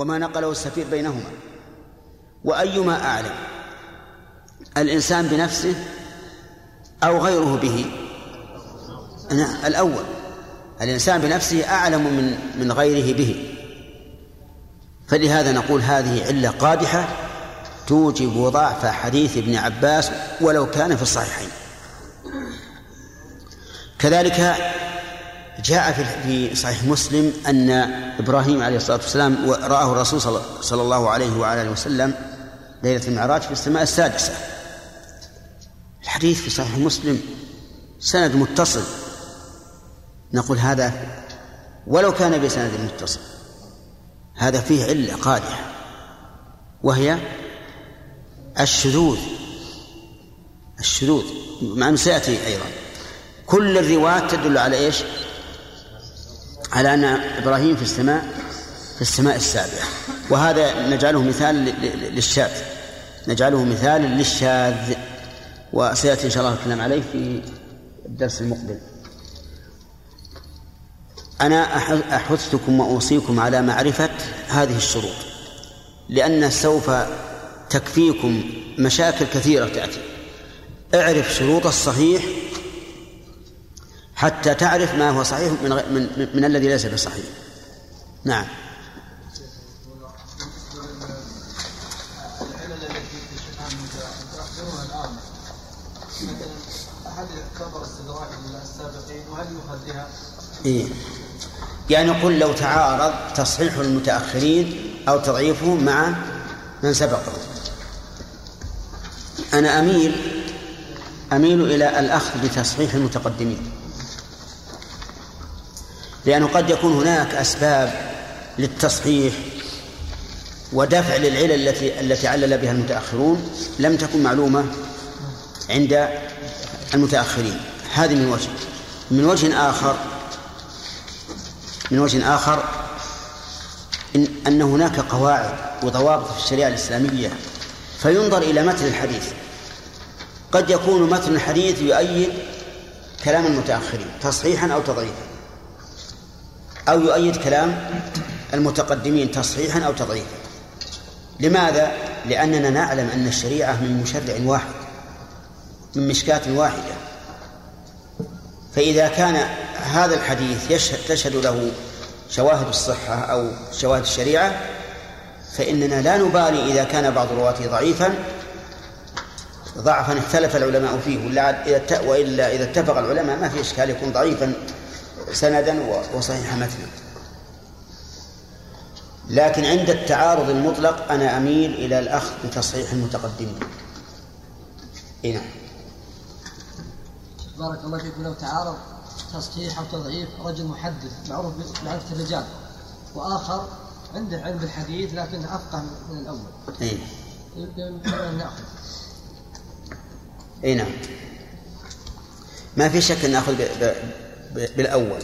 وما نقله السفير بينهما. وأيما أعلم الإنسان بنفسه أو غيره به؟ نعم الأول الإنسان بنفسه أعلم من من غيره به. فلهذا نقول هذه علة قادحة توجب ضعف حديث ابن عباس ولو كان في الصحيحين. كذلك جاء في صحيح مسلم أن إبراهيم عليه الصلاة والسلام رآه الرسول صلى الله عليه وعلى آله وسلم ليلة المعراج في السماء السادسة. الحديث في صحيح مسلم سند متصل. نقول هذا ولو كان بسند متصل. هذا فيه علة قادحة. وهي الشذوذ. الشذوذ مع أنه سيأتي أيضا. كل الروايات تدل على إيش؟ على أن إبراهيم في السماء في السماء السابعة. وهذا نجعله مثال للشاذ. نجعله مثال للشاذ. وسيأتي إن شاء الله الكلام عليه في الدرس المقبل. أنا أحثكم وأوصيكم على معرفة هذه الشروط. لأن سوف تكفيكم مشاكل كثيرة تأتي. اعرف شروط الصحيح حتى تعرف ما هو صحيح من, من, من الذي ليس بصحيح. نعم. إيه؟ يعني قل لو تعارض تصحيح المتأخرين أو تضعيفهم مع من سبقهم أنا أميل أميل إلى الأخذ بتصحيح المتقدمين. لأنه قد يكون هناك أسباب للتصحيح ودفع للعلل التي التي علل بها المتأخرون لم تكن معلومة عند المتأخرين. هذه من وجه من وجه آخر من وجه آخر إن أن هناك قواعد وضوابط في الشريعة الإسلامية فينظر إلى متن الحديث. قد يكون متن الحديث يؤيد كلام المتأخرين تصحيحا أو تضعيفا. أو يؤيد كلام المتقدمين تصحيحا أو تضعيفا. لماذا؟ لأننا نعلم أن الشريعة من مشرع واحد من مشكاة واحدة. فإذا كان هذا الحديث يشهد تشهد له شواهد الصحة أو شواهد الشريعة فإننا لا نبالي إذا كان بعض رواته ضعيفا ضعفا اختلف العلماء فيه ولا إذا وإلا إذا اتفق العلماء ما في إشكال يكون ضعيفا. سندا وصحيح متنا لكن عند التعارض المطلق أنا أميل إلى الأخذ بتصحيح المتقدمين نعم بارك الله فيكم لو تعارض تصحيح أو تضعيف رجل محدث معروف بمعرفه الرجال وآخر عنده علم بالحديث لكن أفقه من الأول. إي. ناخذ. إي نعم. ما في شك أن ناخذ بالأول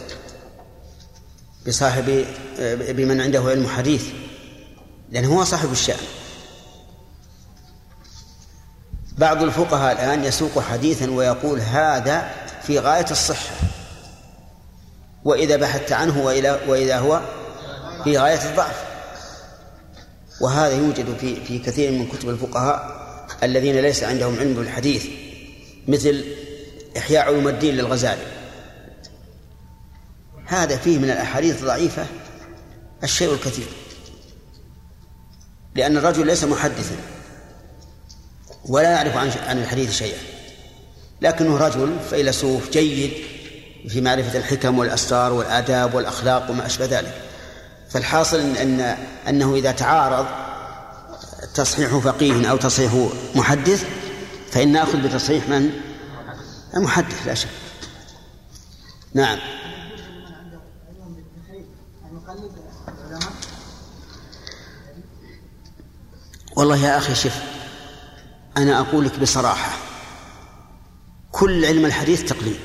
بصاحب بمن عنده علم حديث لأنه هو صاحب الشأن. بعض الفقهاء الآن يسوق حديثا ويقول هذا في غاية الصحة وإذا بحثت عنه وإذا هو في غاية الضعف. وهذا يوجد في في كثير من كتب الفقهاء الذين ليس عندهم علم بالحديث مثل إحياء علوم الدين للغزالي. هذا فيه من الأحاديث الضعيفة الشيء الكثير. لأن الرجل ليس محدثا ولا يعرف عن عن الحديث شيئا. لكنه رجل فيلسوف جيد في معرفة الحكم والأسرار والآداب والأخلاق وما أشبه ذلك. فالحاصل أن أنه إذا تعارض تصحيح فقيه أو تصحيح محدث فإن نأخذ بتصحيح من؟ المحدث لا شك. نعم. والله يا أخي شف أنا أقول لك بصراحة كل علم الحديث تقليد.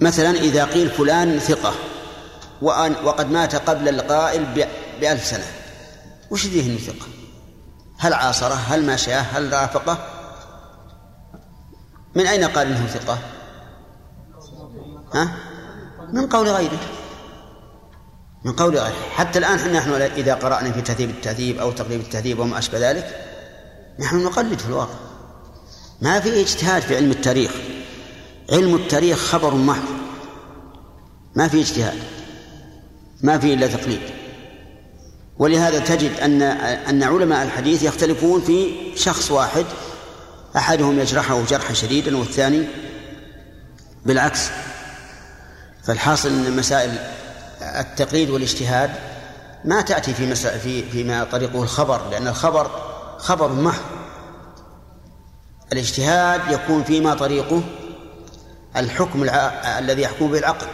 مثلا إذا قيل فلان ثقة وأن وقد مات قبل القائل بألف سنة وش ذيه أنه ثقة؟ هل عاصرة؟ هل ماشاه هل رافقة؟ من أين قال إنه ثقة؟ ها؟ من قول غيره. من قول غيره حتى الآن نحن إذا قرأنا في تهذيب التهذيب أو تقريب التهذيب وما أشبه ذلك نحن نقلد في الواقع. ما في اجتهاد في علم التاريخ. علم التاريخ خبر محض. ما في اجتهاد. ما في إلا تقليد. ولهذا تجد أن أن علماء الحديث يختلفون في شخص واحد أحدهم يجرحه جرحا شديدا والثاني بالعكس. فالحاصل أن مسائل التقليد والاجتهاد ما تأتي في مسائل في فيما طريقه الخبر لأن الخبر خبر محض. الاجتهاد يكون فيما طريقه الحكم الع... الذي يحكم به العقل.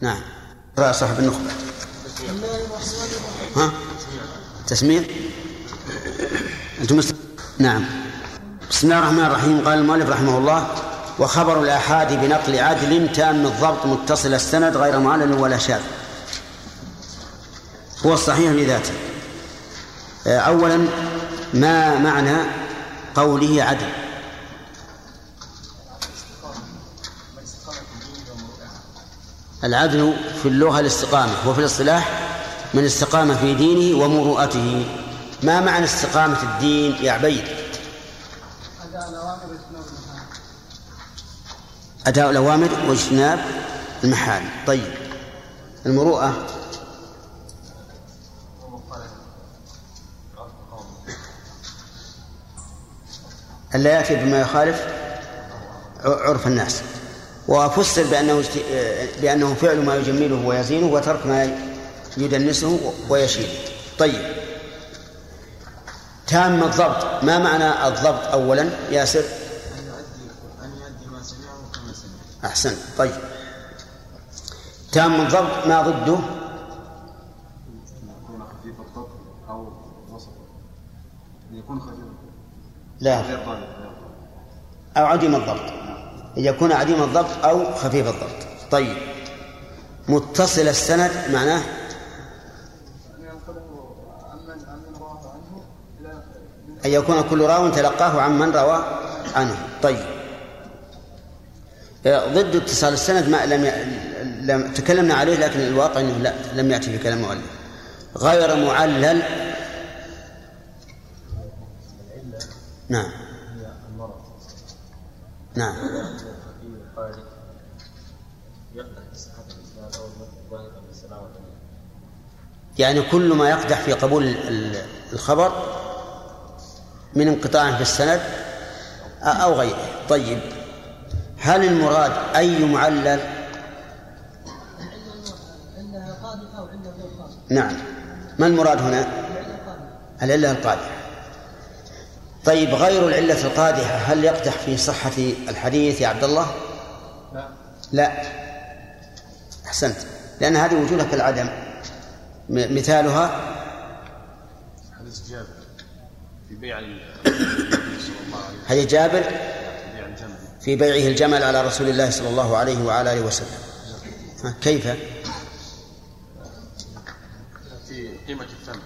نعم. رأى صاحب النخبة. ها؟ تسميع؟ أنتم نعم. بسم الله الرحمن الرحيم. قال المؤلف رحمه الله وخبر الآحاد بنقل عدل تام الضبط متصل السند غير معلل ولا شاذ. هو الصحيح لذاته أولا ما معنى قوله عدل؟ العدل في اللغة الاستقامة وفي الاصطلاح من استقام في دينه ومروءته. ما معنى استقامة الدين يا عبيد؟ أداء الأوامر واجتناب المحارم طيب. المروءة. ألا يأتي بما يخالف عرف الناس. وفسر بأنه بأنه فعل ما يجمله ويزينه وترك ما يدنسه ويشيله طيب. تام الضبط. ما معنى الضبط أولا؟ ياسر أحسن. طيب. تام الضبط ما ضده؟ يكون خفيف الضبط أو وسط. يكون خفيف. لا. أو عديم الضبط. أن يكون عديم الضبط أو خفيف الضبط. طيب. متصل السند معناه؟ أن يكون كل راو تلقاه عن من روى عنه. طيب. ضد اتصال السند ما لم ي... لم تكلمنا عليه لكن الواقع إنه لا لم يأتي في كلام المؤلف غير معلل. نعم. نعم. يعني كل ما يقدح في قبول الخبر من انقطاع في السند أو غيره. طيب. هل المراد أي معلل؟ نعم. ما المراد هنا؟ العلة القادحة. طيب غير العلة القادحة هل يقدح في صحة الحديث يا عبد الله؟ لا. لا. أحسنت. لأن هذه وجودها كالعدم مثالها؟ حديث جابر في بيع حديث جابر؟ بيع الجمل في بيعه الجمل على رسول الله صلى الله عليه وعلى آله وسلم. كيف؟ في قيمة الثمن.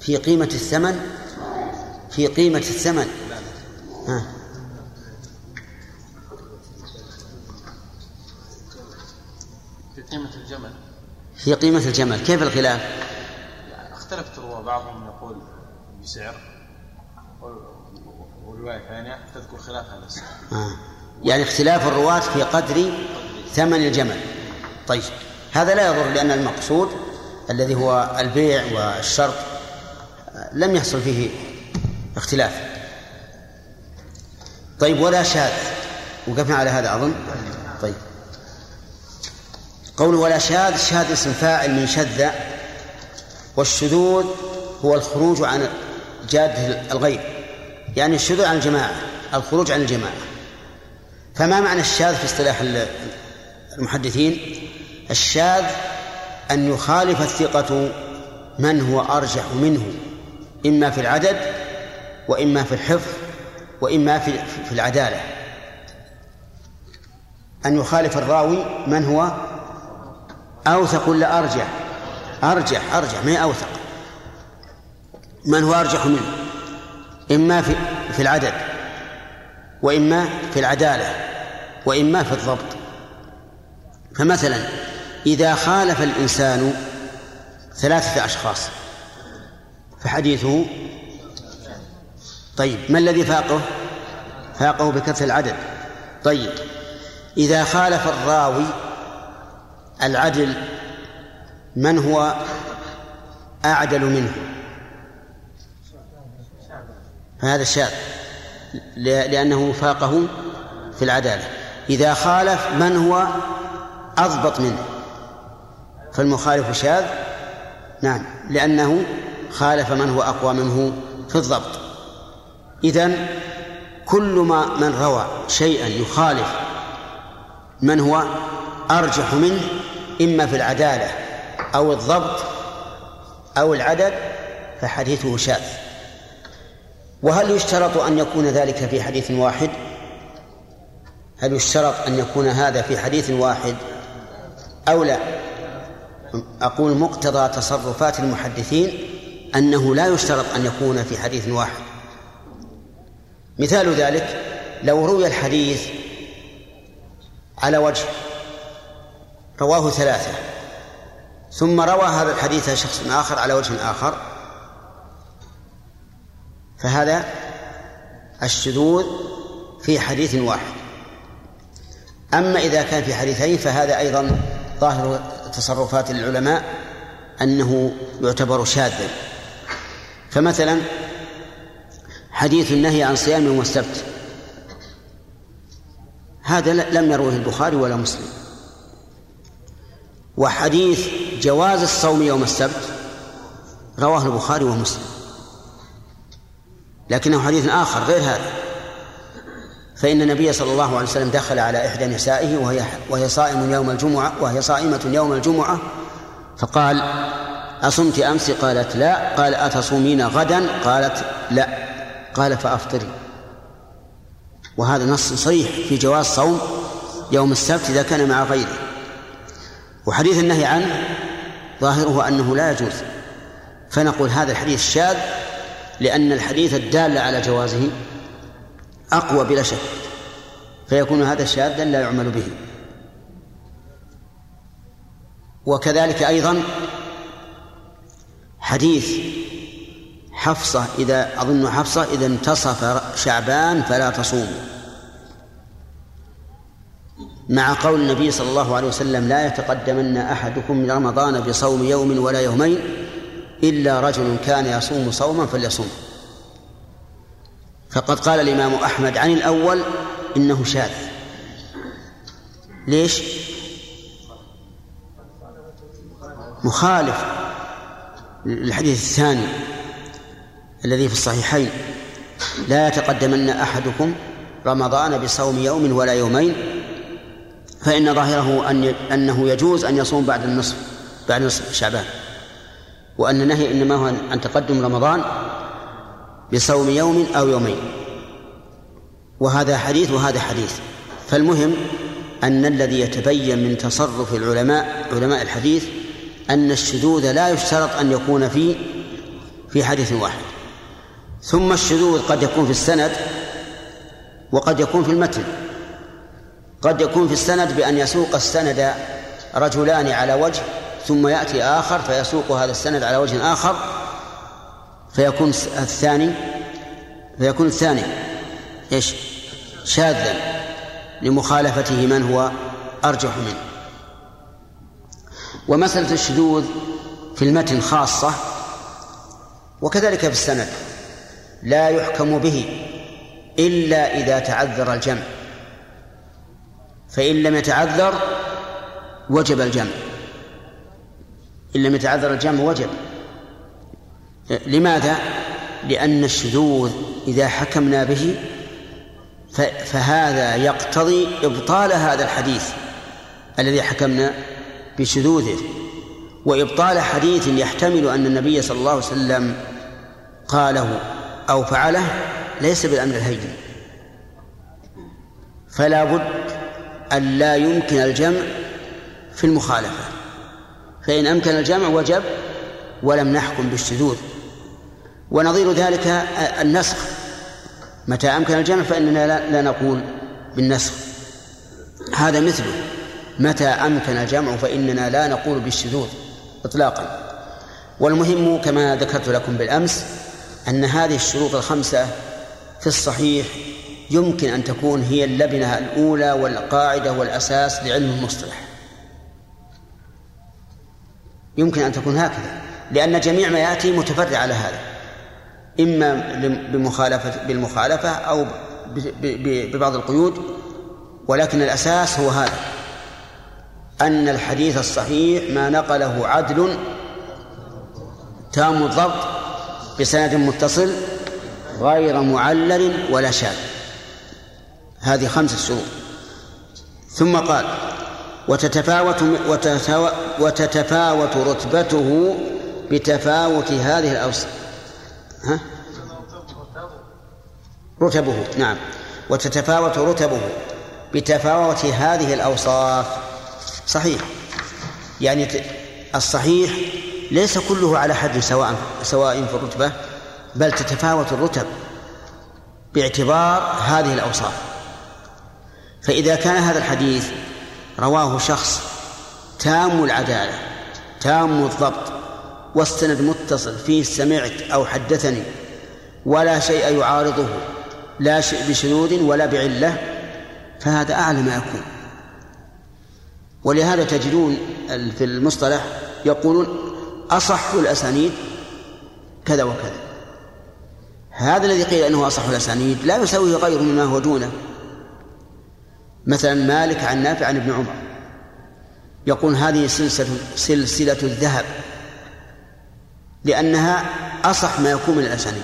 في قيمة الثمن؟ في قيمة الثمن. ها. في قيمة الجمل. في قيمة الجمل. كيف الخلاف؟ يعني اختلفت الرواة بعضهم يقول بسعر ورواية ثانية تذكر خلاف هذا آه. يعني اختلاف الرواة في قدر ثمن الجمل. طيب هذا لا يضر لأن المقصود الذي هو البيع والشرط آه، لم يحصل فيه اختلاف. طيب ولا شاذ. وقفنا على هذا أظن. طيب. قول ولا شاذ شاذ اسم فاعل من شذ والشذوذ هو الخروج عن جادة الغير يعني الشذوذ عن الجماعة الخروج عن الجماعة. فما معنى الشاذ في اصطلاح المحدثين؟ الشاذ أن يخالف الثقة من هو أرجح منه إما في العدد وإما في الحفظ وإما في في العدالة. أن يخالف الراوي من هو أوثق ولا أرجح؟ أرجح أرجح ما أوثق؟ من هو أرجح منه؟ إما في العدد وإما في العدالة وإما في الضبط. فمثلا إذا خالف الإنسان ثلاثة أشخاص فحديثه طيب ما الذي فاقه؟ فاقه بكثرة العدد. طيب إذا خالف الراوي العدل من هو أعدل منه؟ فهذا شاذ لأنه فاقه في العدالة. إذا خالف من هو أضبط منه؟ فالمخالف شاذ؟ نعم لأنه خالف من هو أقوى منه في الضبط. إذن كل ما من روى شيئا يخالف من هو أرجح منه إما في العدالة أو الضبط أو العدد فحديثه شاذ. وهل يشترط أن يكون ذلك في حديث واحد؟ هل يشترط أن يكون هذا في حديث واحد أو لا؟ أقول مقتضى تصرفات المحدثين أنه لا يشترط أن يكون في حديث واحد. مثال ذلك لو روي الحديث على وجه رواه ثلاثة ثم روى هذا الحديث شخص آخر على وجه آخر فهذا الشذوذ في حديث واحد. أما إذا كان في حديثين فهذا أيضا ظاهر تصرفات العلماء أنه يعتبر شاذا. فمثلا حديث النهي عن صيام يوم السبت. هذا لم يروه البخاري ولا مسلم. وحديث جواز الصوم يوم السبت رواه البخاري ومسلم. لكنه حديث آخر غير هذا. فإن النبي صلى الله عليه وسلم دخل على إحدى نسائه وهي وهي صائم يوم الجمعة وهي صائمة يوم الجمعة فقال أصمت أمس؟ قالت لا. قال أتصومين غدا؟ قالت لا. قال فأفطري. وهذا نص صريح في جواز صوم يوم السبت إذا كان مع غيره. وحديث النهي عنه ظاهره أنه لا يجوز. فنقول هذا الحديث شاذ لأن الحديث الدال على جوازه أقوى بلا شك فيكون هذا شاذا لا يعمل به. وكذلك أيضا حديث حفصة إذا أظن حفصة إذا انتصف شعبان فلا تصوم. مع قول النبي صلى الله عليه وسلم لا يتقدمن أحدكم من رمضان بصوم يوم ولا يومين إلا رجل كان يصوم صوما فليصوم. فقد قال الإمام أحمد عن الأول إنه شاذ. ليش؟ مخالف للحديث الثاني الذي في الصحيحين. لا يتقدمن أحدكم رمضان بصوم يوم ولا يومين فإن ظاهره أن أنه يجوز أن يصوم بعد النصف بعد نصف شعبان. وأن النهي إنما هو عن تقدم رمضان بصوم يوم أو يومين. وهذا حديث وهذا حديث. فالمهم أن الذي يتبين من تصرف العلماء علماء الحديث أن الشذوذ لا يشترط أن يكون في في حديث واحد. ثم الشذوذ قد يكون في السند وقد يكون في المتن. قد يكون في السند بأن يسوق السند رجلان على وجه ثم يأتي آخر فيسوق هذا السند على وجه آخر فيكون الثاني فيكون الثاني. إيش؟ شاذا لمخالفته من هو أرجح منه. ومسألة الشذوذ في المتن خاصة وكذلك في السند لا يحكم به إلا إذا تعذر الجمع. فإن لم يتعذر وجب الجمع. إن لم يتعذر الجمع وجب. لماذا؟ لأن الشذوذ إذا حكمنا به فهذا يقتضي إبطال هذا الحديث الذي حكمنا بشذوذه. وإبطال حديث يحتمل أن النبي صلى الله عليه وسلم قاله أو فعله ليس بالأمر الهين. فلا بد أن لا يمكن الجمع في المخالفة. فإن أمكن الجمع وجب ولم نحكم بالشذوذ. ونظير ذلك النسخ. متى أمكن الجمع فإننا لا نقول بالنسخ. هذا مثله. متى أمكن الجمع فإننا لا نقول بالشذوذ إطلاقا. والمهم كما ذكرت لكم بالأمس أن هذه الشروط الخمسة في الصحيح يمكن أن تكون هي اللبنة الأولى والقاعدة والأساس لعلم المصطلح. يمكن أن تكون هكذا. لأن جميع ما يأتي متفرع على هذا. إما بمخالفة بالمخالفة أو ببعض القيود. ولكن الأساس هو هذا. أن الحديث الصحيح ما نقله عدل تام الضبط بسند متصل غير معلل ولا شاذ. هذه خمس شروط. ثم قال وتتفاوت وتتفاوت رتبته بتفاوت هذه الأوصاف ها؟ رتبه نعم. وتتفاوت رتبه بتفاوت هذه الأوصاف. صحيح. يعني الصحيح ليس كله على حد سواء سواء في الرتبة بل تتفاوت الرتب باعتبار هذه الأوصاف. فإذا كان هذا الحديث رواه شخص تام العدالة تام الضبط والسند متصل فيه سمعت أو حدثني ولا شيء يعارضه لا شيء بشذوذ ولا بعلة فهذا أعلى ما يكون. ولهذا تجدون في المصطلح يقولون أصح الأسانيد كذا وكذا. هذا الذي قيل أنه أصح الأسانيد لا يساويه غيره مما هو دونه. مثلا مالك عن نافع عن ابن عمر. يقول هذه سلسلة سلسلة الذهب لأنها أصح ما يكون من الأسانيد.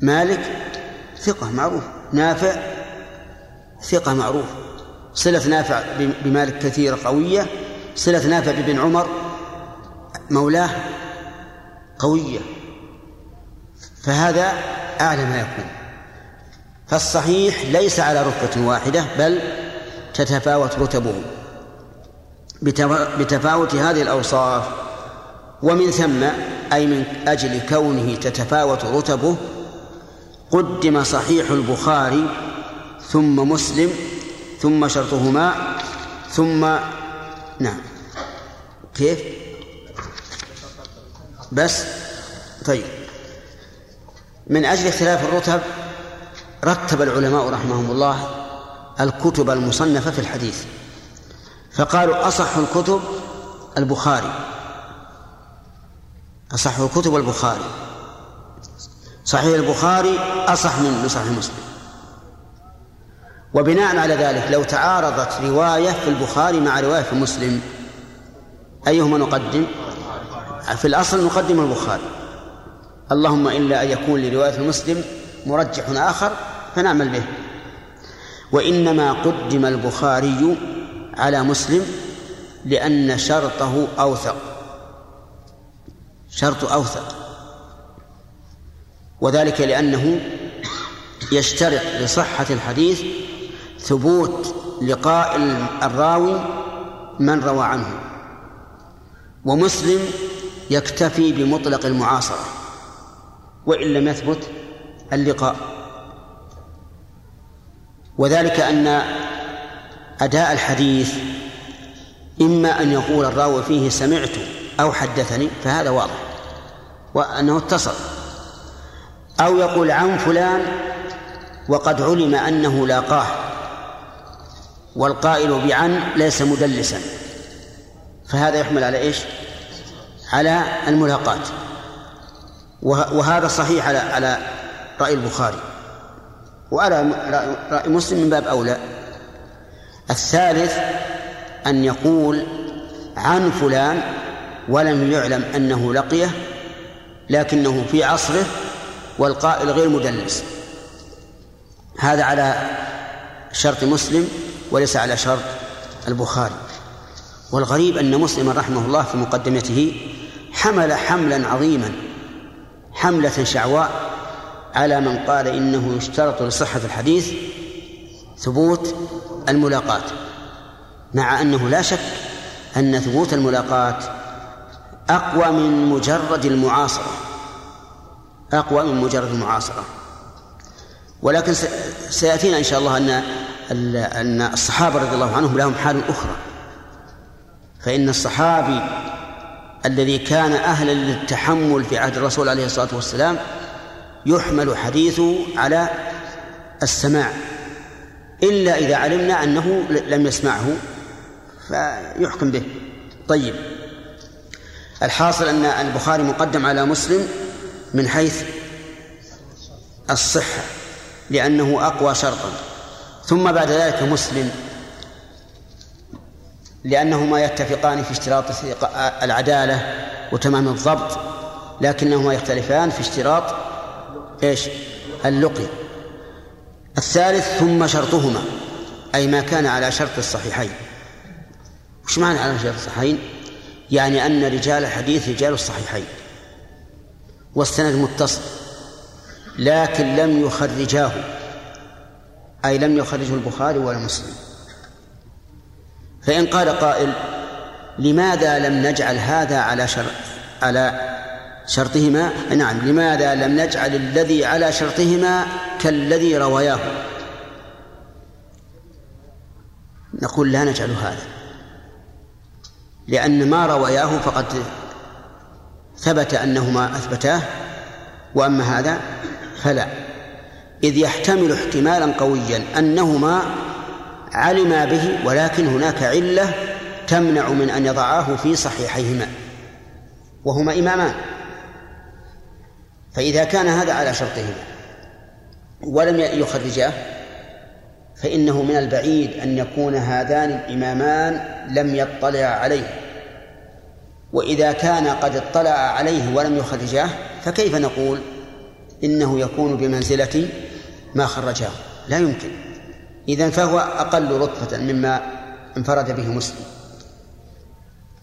مالك ثقة معروف نافع ثقة معروف. صلة نافع بمالك كثيرة قوية صلة نافع بابن عمر مولاه قوية. فهذا أعلى ما يكون. فالصحيح ليس على رتبة واحدة بل تتفاوت رتبه. بتفاوت هذه الأوصاف ومن ثم أي من أجل كونه تتفاوت رتبه قدم صحيح البخاري ثم مسلم ثم شرطهما ثم نعم. كيف؟ بس؟ طيب. من أجل اختلاف الرتب رتب العلماء رحمهم الله الكتب المصنفة في الحديث. فقالوا أصح الكتب البخاري. أصح الكتب البخاري. صحيح البخاري أصح من صحيح مسلم. وبناء على ذلك لو تعارضت رواية في البخاري مع رواية في مسلم أيهما نقدم؟ في الأصل نقدم البخاري. اللهم إلا أن يكون لرواية مسلم مرجح آخر فنعمل به. وإنما قدم البخاري على مسلم لأن شرطه أوثق. شرط أوثق. وذلك لأنه يشترط لصحة الحديث ثبوت لقاء الراوي من روى عنه. ومسلم يكتفي بمطلق المعاصرة وإن لم يثبت اللقاء. وذلك أن أداء الحديث إما أن يقول الراوي فيه سمعت أو حدثني فهذا واضح وأنه اتصل. أو يقول عن فلان وقد علم أنه لاقاه والقائل بعن ليس مدلسا. فهذا يحمل على إيش؟ على الملاقاة وهذا صحيح على على رأي البخاري. وعلى رأي مسلم من باب أولى. الثالث أن يقول عن فلان ولم يعلم أنه لقيه لكنه في عصره والقائل غير مدلس. هذا على شرط مسلم وليس على شرط البخاري. والغريب أن مسلما رحمه الله في مقدمته حمل حملا عظيما حملة شعواء على من قال إنه يشترط لصحة الحديث ثبوت الملاقاة مع أنه لا شك أن ثبوت الملاقاة أقوى من مجرد المعاصرة أقوى من مجرد المعاصرة. ولكن سيأتينا إن شاء الله أن أن الصحابة رضي الله عنهم لهم حال أخرى. فإن الصحابي الذي كان أهلا للتحمل في عهد الرسول عليه الصلاة والسلام يحمل حديثه على السماع إلا إذا علمنا أنه لم يسمعه فيحكم به. طيب الحاصل أن البخاري مقدم على مسلم من حيث الصحة لأنه أقوى شرطا. ثم بعد ذلك مسلم لأنهما يتفقان في اشتراط العدالة وتمام الضبط لكنهما يختلفان في اشتراط إيش؟ اللقي. الثالث ثم شرطهما. أي ما كان على شرط الصحيحين. وش معنى على شرط الصحيحين؟ يعني أن رجال الحديث رجال الصحيحين. والسند متصل. لكن لم يخرجاه. أي لم يخرجه البخاري ولا مسلم. فإن قال قائل لماذا لم نجعل هذا على شرط؟ على شرطهما نعم لماذا لم نجعل الذي على شرطهما كالذي رواياه نقول لا نجعل هذا لأن ما رواياه فقد ثبت أنهما أثبتاه وأما هذا فلا. إذ يحتمل احتمالا قويا أنهما علما به ولكن هناك علة تمنع من أن يضعاه في صحيحيهما وهما إمامان. فإذا كان هذا على شرطهما ولم يخرجاه فإنه من البعيد أن يكون هذان الإمامان لم يطلع عليه. وإذا كان قد اطلع عليه ولم يخرجاه فكيف نقول إنه يكون بمنزلة ما خرجاه؟ لا يمكن. إذن فهو أقل رتبة مما انفرد به مسلم.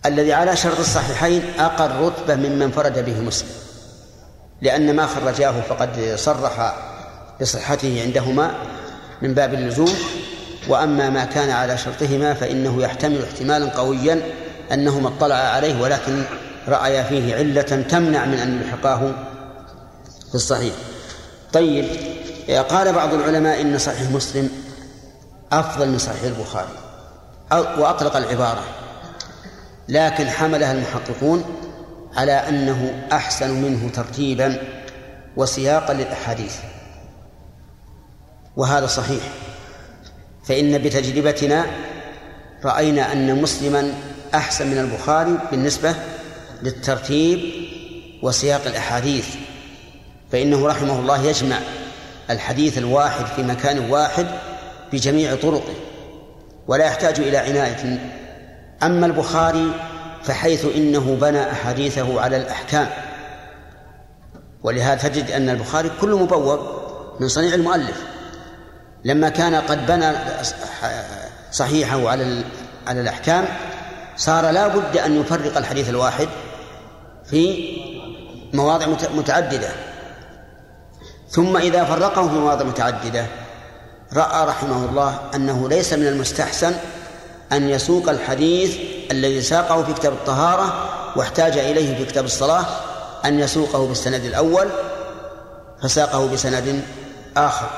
الذي على شرط الصحيحين أقل رتبة مما انفرد به مسلم. لأن ما خرجاه فقد صرح بصحته عندهما من باب اللزوم. وأما ما كان على شرطهما فإنه يحتمل احتمالا قويا أنهما اطلع عليه ولكن رأيا فيه علة تمنع من أن يلحقاه في الصحيح. طيب قال بعض العلماء إن صحيح مسلم أفضل من صحيح البخاري وأطلق العبارة. لكن حملها المحققون على أنه أحسن منه ترتيبا وسياقا للأحاديث. وهذا صحيح. فإن بتجربتنا رأينا أن مسلما أحسن من البخاري بالنسبة للترتيب وسياق الأحاديث. فإنه رحمه الله يجمع الحديث الواحد في مكان واحد بجميع طرقه ولا يحتاج إلى عناية. أما البخاري فحيث إنه بنى أحاديثه على الأحكام. ولهذا تجد أن البخاري كله مبوب من صنيع المؤلف. لما كان قد بنى صحيحه على على الأحكام صار لا بد أن يفرق الحديث الواحد في مواضع متعددة. ثم إذا فرقه في مواضع متعددة رأى رحمه الله أنه ليس من المستحسن أن يسوق الحديث الذي ساقه في كتاب الطهارة واحتاج إليه في كتاب الصلاة أن يسوقه بالسند الأول فساقه بسند آخر.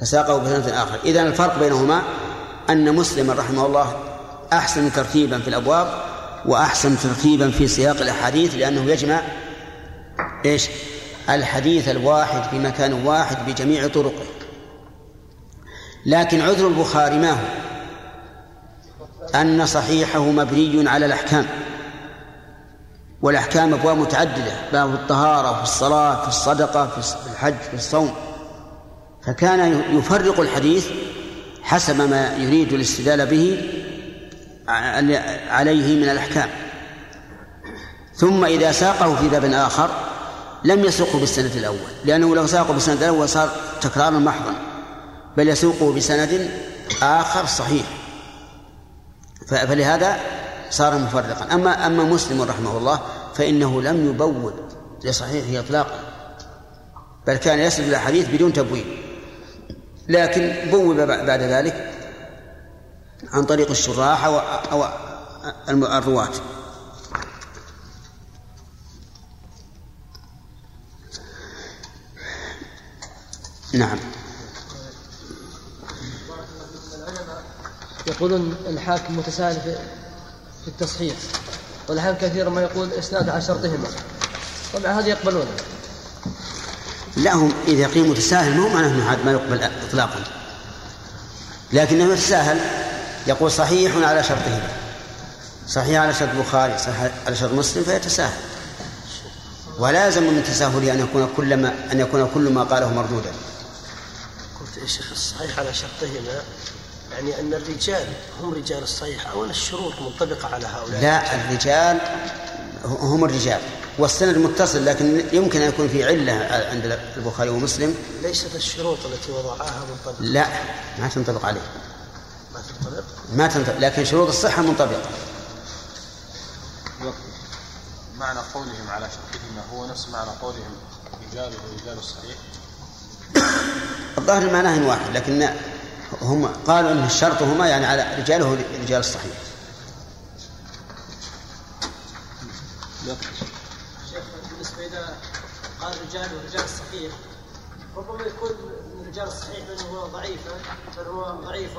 فساقه بسند آخر. إذن الفرق بينهما أن مسلما رحمه الله أحسن ترتيبا في الأبواب وأحسن ترتيبا في سياق الأحاديث لأنه يجمع إيش؟ الحديث الواحد في مكان واحد بجميع طرقه. لكن عذر البخاري ما هو؟ أن صحيحه مبني على الأحكام. والأحكام أبواب متعددة باب الطهارة في الصلاة في الصدقة في الحج في الصوم. فكان يفرق الحديث حسب ما يريد الاستدلال به عليه من الأحكام. ثم إذا ساقه في باب آخر لم يسوقه بالسند الأول لأنه لو ساقه بالسند الأول صار تكرارا محضا بل يسوقه بسند آخر صحيح. فلهذا صار مفرقا. أما أما مسلم رحمه الله فإنه لم يبود لصحيحه إطلاقا بل كان يسرد الأحاديث بدون تبويب. لكن بوب بعد ذلك عن طريق الشراح أو أو الرواة. نعم. يقولون الحاكم متساهل في في التصحيح والأحيان كثيرا ما يقول إسناد على شرطهما. طبعا هذه يقبلونه. لا هم إذا قيل متساهل مو معناه أنه ما يقبل إطلاقا. لكنه يتساهل يقول صحيح على شرطهما. صحيح على شرط البخاري صحيح على شرط مسلم فيتساهل. ولازم من تساهله أن يكون كل ما أن يكون كل ما قاله مردودا. قلت يا شيخ الصحيح على شرطهما يعني أن الرجال هم رجال الصحيح أو أن الشروط منطبقة على هؤلاء. لا الرجال هم الرجال والسند متصل لكن يمكن أن يكون في علة عند البخاري ومسلم. ليست الشروط التي وضعها منطبقة. لا ما تنطبق عليه. ما تنطبق؟ ما تنطبق لكن شروط الصحة منطبقة. معنى قولهم على شرطهما هو نفس معنى قولهم رجال ورجال الصحيح. الظاهر معناه واحد لكن هم قالوا إن الشرط هما يعني على رجاله رجال الصحيح. شيخ بالنسبة إلى قال رجال ورجال الصحيح ربما يكون من رجال الصحيح من هو ضعيفا بل هو ضعيف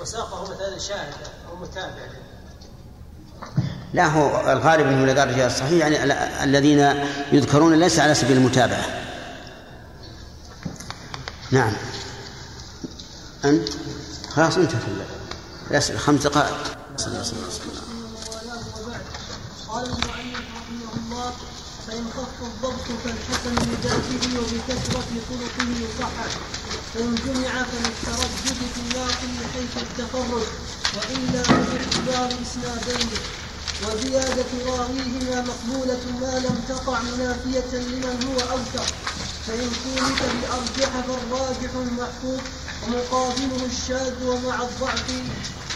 وساقه مثلا شاهد أو متابع لا هو الغالب أنه إذا قال رجال الصحيح يعني الذين يذكرون ليس على سبيل المتابعة. نعم. أنت؟ خلاص انتهى الأسئلة خمس دقائق صلى الله عليه وسلم قال المؤلف رحمه الله فإن خف الضبط فالحسن لذاته وبكثرة طرقه يصحح فإن جمع فللتردد في الناقل حيث التفرد وإلا باعتبار إسنادين وزيادة راويهما مقبولة ما لم تقع منافية لمن هو أوثق فإن كلف بأرجح فالراجح المحفوظ ومقابله الشاذ ومع الضعف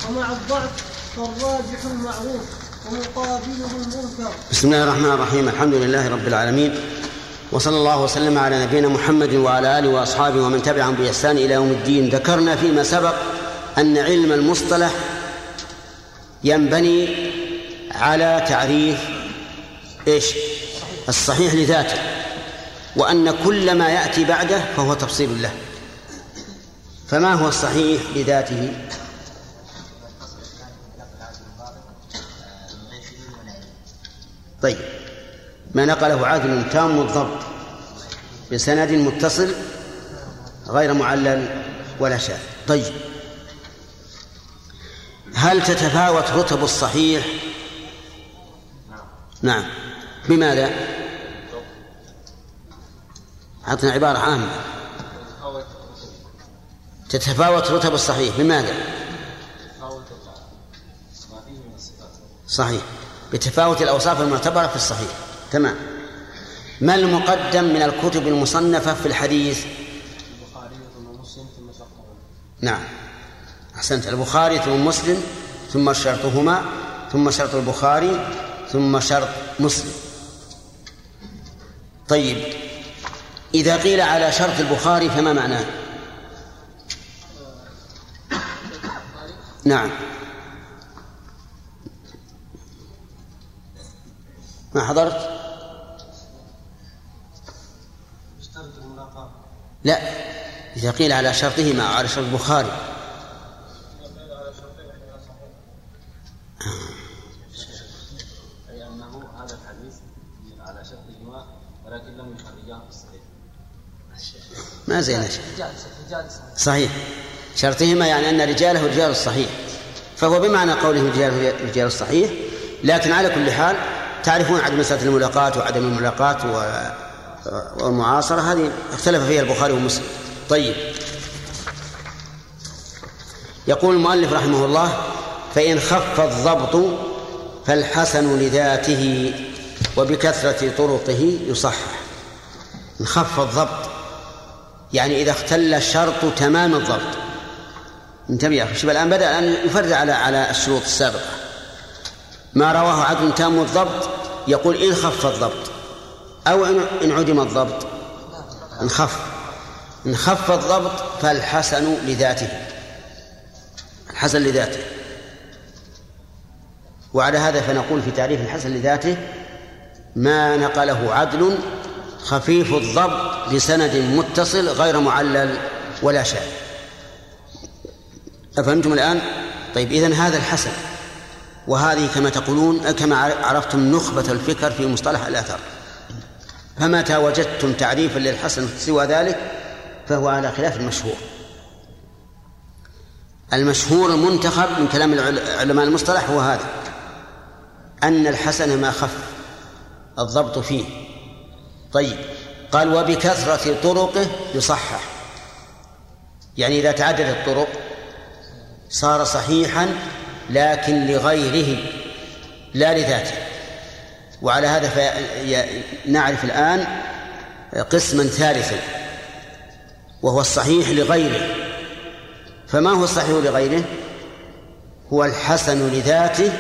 ومع الضعف فالراجح المعروف ومقابله المنكر. بسم الله الرحمن الرحيم الحمد لله رب العالمين وصلى الله وسلم على نبينا محمد وعلى آله وأصحابه ومن تبعهم بإحسان إلى يوم الدين. ذكرنا فيما سبق أن علم المصطلح ينبني على تعريف إيش؟ الصحيح لذاته وأن كل ما يأتي بعده فهو تفصيل له. فما هو الصحيح لذاته؟ طيب. ما نقله عادل تام الضبط بسند متصل غير معلل ولا شاذ. طيب. هل تتفاوت رتب الصحيح؟ نعم. بماذا؟ أعطنا عبارة عامة. تتفاوت رتب الصحيح بماذا؟ صحيح. بتفاوت الأوصاف المعتبرة في الصحيح. تمام. ما المقدم من الكتب المصنفة في الحديث؟ البخاري ثم مسلم ثم شرطه نعم. أحسنت. البخاري ثم مسلم ثم شرطهما ثم شرط البخاري ثم شرط مسلم. طيب. إذا قيل على شرط البخاري فما معناه؟ نعم. ما حضرت؟ لا. إذا قيل على شرطهما على شرط البخاري. ما زين. صحيح. شرطهما يعني أن رجاله رجال الصحيح. فهو بمعنى قوله رجال رجال الصحيح لكن على كل حال تعرفون عدم مسألة الملاقاة وعدم الملاقاة و- والمعاصرة هذه اختلف فيها البخاري ومسلم. طيب. يقول المؤلف رحمه الله فإن خف الضبط فالحسن لذاته وبكثرة طرقه يصحح إن خف الضبط يعني إذا اختل الشرط تمام الضبط. انتبه يا أخي. شوف الآن بدأ أن يفرع على على الشروط السابقة. ما رواه عدل تام الضبط يقول إن خف الضبط إن إن عدم الضبط. إن خف إن خف الضبط فالحسن لذاته. الحسن لذاته. وعلى هذا فنقول في تعريف الحسن لذاته ما نقله عدل خفيف الضبط بسند متصل غير معلل ولا شاذ. أفهمتم الآن؟ طيب إذن هذا الحسن وهذه كما تقولون كما عرفتم نخبة الفكر في مصطلح الآثار. فمتى وجدتم تعريفا للحسن سوى ذلك فهو على خلاف المشهور. المشهور المنتخب من كلام علماء المصطلح هو هذا أن الحسن ما خف الضبط فيه. طيب قال وبكثرة طرقه يصحح. يعني إذا تعددت الطرق صار صحيحا لكن لغيره لا لذاته. وعلى هذا نعرف الآن قسما ثالثا وهو الصحيح لغيره. فما هو الصحيح لغيره؟ هو الحسن لذاته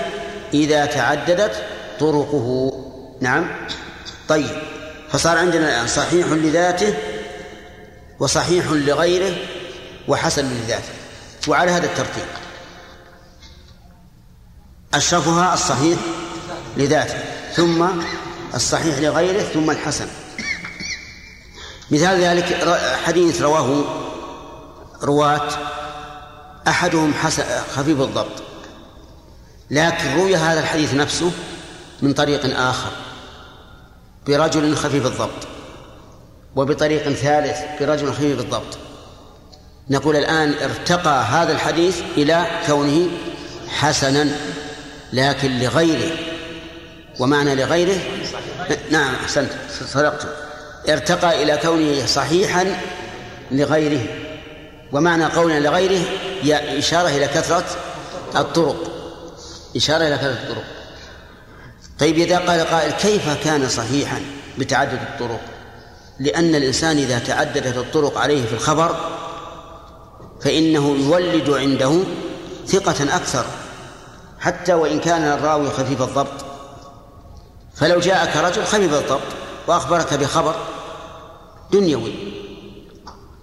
إذا تعددت طرقه. نعم. طيب. فصار عندنا الآن صحيح لذاته وصحيح لغيره وحسن لذاته. وعلى هذا الترتيب. أشرفها الصحيح لذاته ثم الصحيح لغيره ثم الحسن. مثال ذلك حديث رواه رواة أحدهم حسن خفيف الضبط. لكن روي هذا الحديث نفسه من طريق آخر. برجل خفيف الضبط. وبطريق ثالث برجل خفيف الضبط. نقول الآن ارتقى هذا الحديث إلى كونه حسنا لكن لغيره. ومعنى لغيره؟ نعم أحسنت صدقت. ارتقى إلى كونه صحيحا لغيره. ومعنى قولنا لغيره إشارة إلى كثرة الطرق. إشارة إلى كثرة الطرق. طيب إذا قال قائل كيف كان صحيحا بتعدد الطرق؟ لأن الإنسان إذا تعددت الطرق عليه في الخبر فإنه يولد عنده ثقة أكثر حتى وإن كان الراوي خفيف الضبط. فلو جاءك رجل خفيف الضبط وأخبرك بخبر دنيوي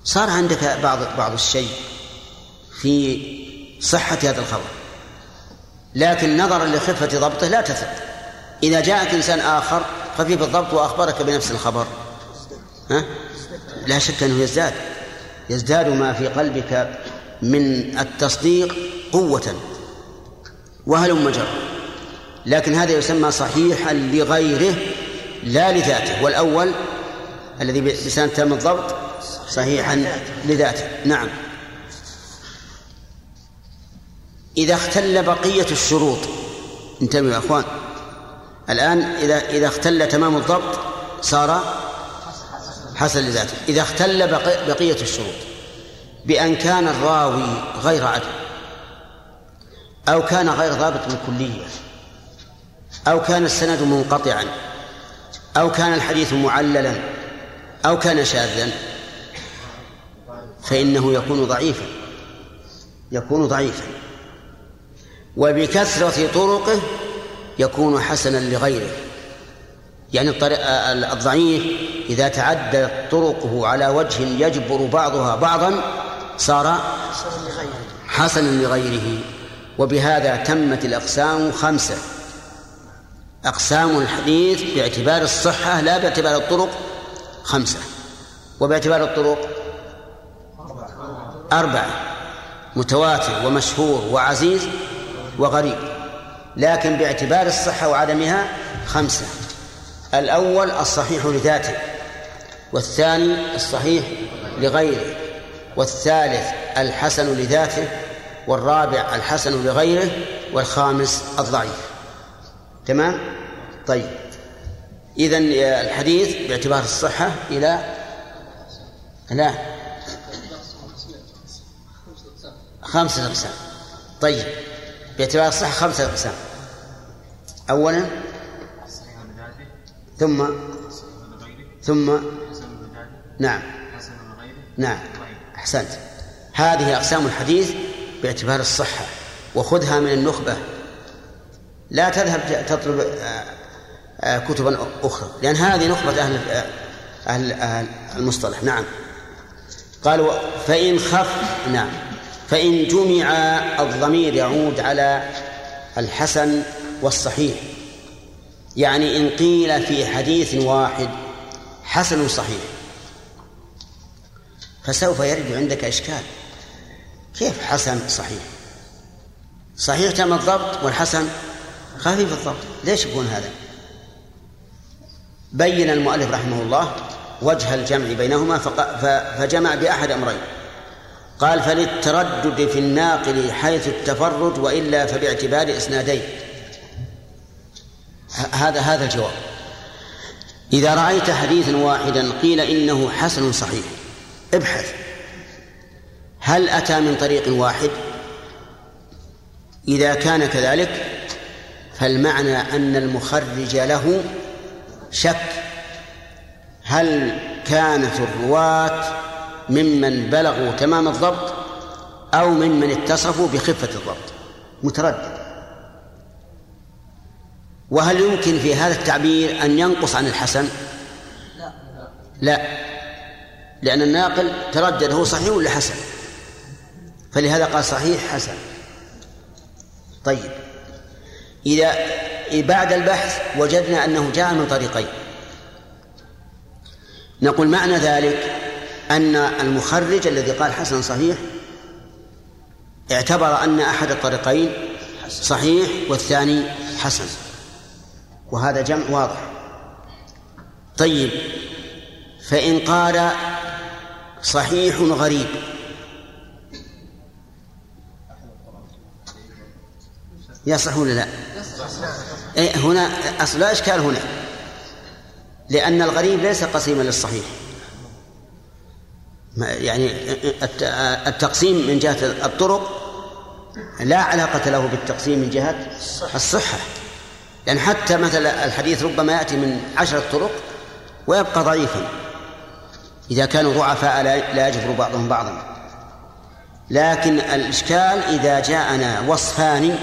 صار عندك بعض بعض الشيء في صحة هذا الخبر. لكن نظرا لخفة ضبطه لا تثق. إذا جاءك إنسان آخر خفيف الضبط وأخبرك بنفس الخبر ها؟ لا شك أنه يزداد. يزداد ما في قلبك من التصديق قوة. وهلم جر. لكن هذا يسمى صحيحا لغيره لا لذاته. والأول الذي بسنة تام الضبط صحيحا لذاته. نعم. إذا اختل بقية الشروط انتبهوا يا أخوان. الآن إذا إذا اختل تمام الضبط صار حسن لذاته. إذا اختل بقية الشروط. بأن كان الراوي غير عدل. أو كان غير ضابط بالكلية أو كان السند منقطعا. أو كان الحديث معللا. أو كان شاذا. فإنه يكون ضعيفا. يكون ضعيفا. وبكثرة طرقه يكون حسنا لغيره. يعني الطريق الضعيف إذا تعدت طرقه على وجه يجبر بعضها بعضا صار حسنا لغيره. وبهذا تمت الأقسام خمسة. أقسام الحديث باعتبار الصحة لا باعتبار الطرق خمسة. وباعتبار الطرق أربعة. متواتر ومشهور وعزيز وغريب. لكن باعتبار الصحة وعدمها خمسة. الأول الصحيح لذاته والثاني الصحيح لغيره والثالث الحسن لذاته والرابع الحسن لغيره والخامس الضعيف. تمام؟ طيب. إذن الحديث باعتبار الصحة إلى لا. خمسة أقسام. طيب. باعتبار الصحة خمسة أقسام. أولا ثم ثم نعم نعم أحسنت. هذه أقسام الحديث باعتبار الصحة وخذها من النخبة. لا تذهب تطلب آه، آه، كتبا أخرى لأن هذه نخبة أهل آه، أهل, أهل المصطلح. نعم. قالوا فإن خف نعم. فإن جمع الضمير يعود على الحسن والصحيح. يعني إن قيل في حديث واحد حسن صحيح فسوف يرد عندك إشكال. كيف حسن صحيح؟ صحيح تام الضبط والحسن خفيف الضبط ليش يكون هذا؟ بين المؤلف رحمه الله وجه الجمع بينهما فجمع بأحد أمرين. قال فللتردد في الناقل حيث التفرد وإلا فباعتبار إسنادين. هذا هذا الجواب. إذا رأيت حديثا واحدا قيل إنه حسن صحيح ابحث. هل أتى من طريق واحد؟ إذا كان كذلك فالمعنى أن المخرج له شك. هل كانت الرواة ممن بلغوا تمام الضبط أو ممن اتصفوا بخفة الضبط؟ متردد. وهل يمكن في هذا التعبير أن ينقص عن الحسن؟ لا. لا. لأن الناقل تردد هو صحيح ولا حسن؟ فلهذا قال صحيح حسن. طيب. إذا بعد البحث وجدنا أنه جاء من طريقين. نقول معنى ذلك أن المخرج الذي قال حسن صحيح اعتبر أن أحد الطريقين صحيح والثاني حسن. وهذا جمع واضح. طيب فإن قال صحيح غريب. يصح ولا لا؟ إيه هنا أصل لا إشكال هنا. لأن الغريب ليس قسيما للصحيح. يعني التقسيم من جهة الطرق لا علاقة له بالتقسيم من جهة الصحة. يعني حتى مثلا الحديث ربما يأتي من عشرة طرق ويبقى ضعيفا. إذا كانوا ضعفاء لا يجبر بعضهم بعضا. لكن الإشكال إذا جاءنا وصفان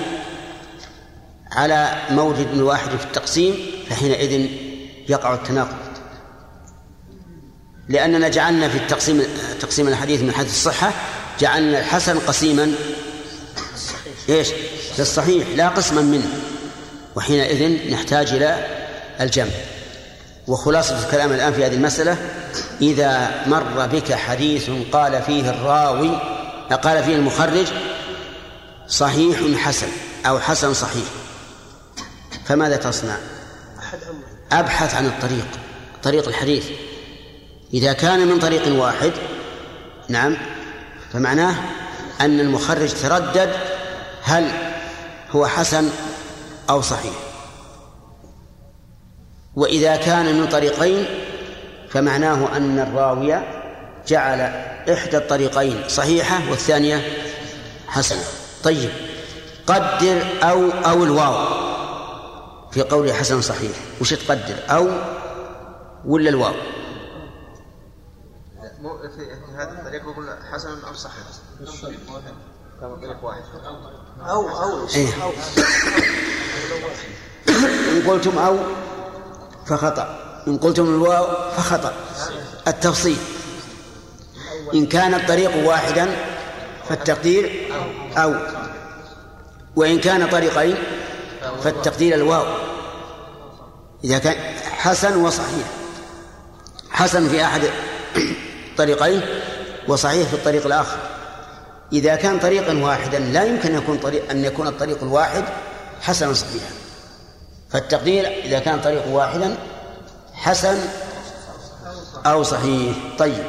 على مورد واحد في التقسيم فحينئذ يقع التناقض. لأننا جعلنا في التقسيم تقسيم الحديث من حيث الصحة جعلنا الحسن قسيما. إيش؟ للصحيح لا قسما منه. وحينئذ نحتاج إلى الجمع. وخلاصة الكلام الآن في هذه المسألة إذا مر بك حديث قال فيه الراوي قال فيه المخرج صحيح حسن أو حسن صحيح فماذا تصنع؟ أبحث عن الطريق طريق الحديث. إذا كان من طريق واحد نعم فمعناه أن المخرج تردد هل هو حسن أو صحيح. وإذا كان من طريقين فمعناه أن الراوي جعل إحدى الطريقين صحيحة والثانية حسنة. طيب قدر أو أو الواو. في قوله حسن صحيح وش تقدر أو ولا الواو؟ في هذا الطريق يقول حسن أو صحيح. طريق واحد. أو أو إيه؟ إن قلتم أو فخطأ. إن قلتم الواو فخطأ. التفصيل. إن كان الطريق واحدا فالتقدير أو. وإن كان طريقين فالتقدير الواو. إذا كان حسن وصحيح. حسن في أحد طريقين وصحيح في الطريق الآخر. إذا كان طريقا واحدا لا يمكن يكون طريق أن يكون الطريق الواحد حسنا صحيحا. فالتقدير إذا كان طريق واحدا حسن أو صحيح. طيب.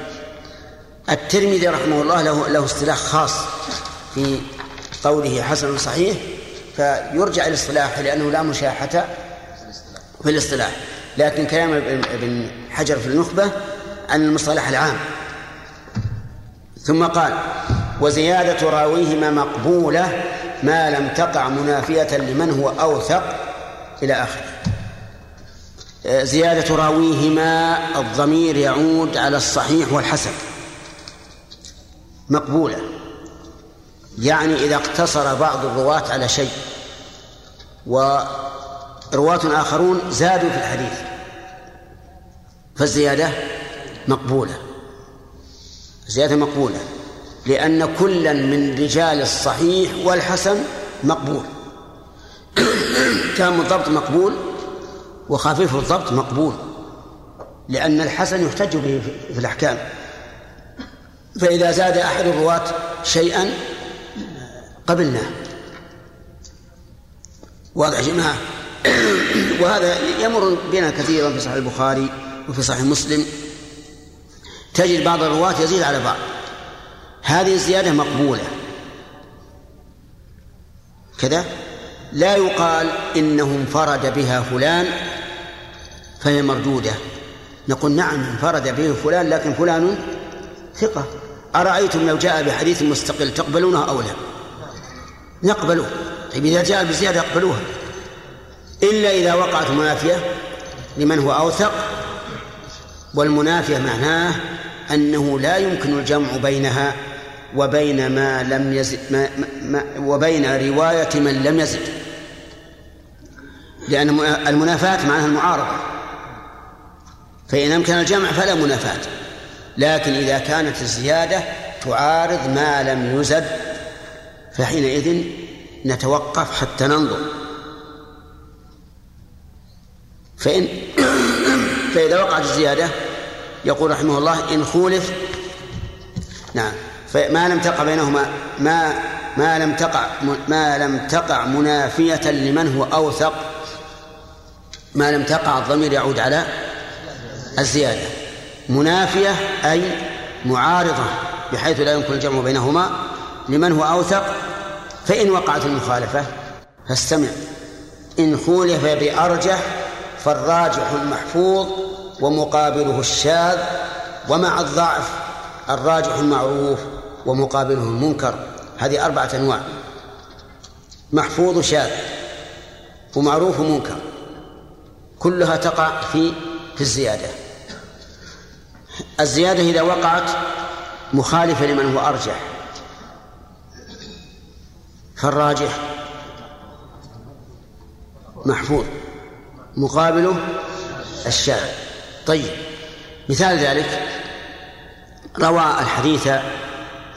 الترمذي رحمه الله له له اصطلاح خاص في قوله حسن صحيح فيرجع الاصطلاح لأنه لا مشاحة في الاصطلاح. لكن كلام ابن حجر في النخبة عن المصطلح العام. ثم قال وزيادة راويهما مقبولة ما لم تقع منافية لمن هو أوثق إلى آخره. زيادة راويهما الضمير يعود على الصحيح والحسن. مقبولة. يعني إذا اقتصر بعض الرواة على شيء ورواة آخرون زادوا في الحديث فالزيادة مقبولة. زيادة مقبولة. لأن كلا من رجال الصحيح والحسن مقبول. تام الضبط مقبول وخفيف الضبط مقبول لأن الحسن يحتج به في الأحكام. فإذا زاد أحد الرواة شيئا قبلناه واضح جماعة؟ وهذا يمر بنا كثيرا في صحيح البخاري وفي صحيح مسلم. تجد بعض الرواة يزيد على بعض. هذه الزيادة مقبولة. كذا؟ لا يقال إنه انفرد بها فلان فهي مردودة. نقول نعم انفرد به فلان لكن فلان ثقة. أرأيتم لو جاء بحديث مستقل تقبلونه أو لا؟ نقبله. طيب إذا جاء بزيادة اقبلوها. إلا إذا وقعت منافية لمن هو أوثق والمنافية معناه أنه لا يمكن الجمع بينها وبين ما لم يزد ما ما وبين رواية من لم يزد. لأن المنافاة معناها المعارضة. فإن أمكن الجمع فلا منافاة. لكن إذا كانت الزيادة تعارض ما لم يزد فحينئذ نتوقف حتى ننظر. فإن فإذا وقعت الزيادة يقول رحمه الله إن خولف نعم. فما لم تقع بينهما ما ما لم تقع ما لم تقع منافية لمن هو أوثق ما لم تقع الضمير يعود على الزيادة. منافية أي معارضة بحيث لا يمكن الجمع بينهما لمن هو أوثق فإن وقعت المخالفة فاستمع. إن خولف بأرجح فالراجح المحفوظ ومقابله الشاذ ومع الضعف الراجح المعروف ومقابله المنكر. هذه أربعة أنواع. محفوظ شاذ ومعروف ومنكر كلها تقع في في الزيادة. الزيادة إذا وقعت مخالفة لمن هو أرجح. فالراجح محفوظ. مقابله الشاذ. طيب مثال ذلك روى الحديث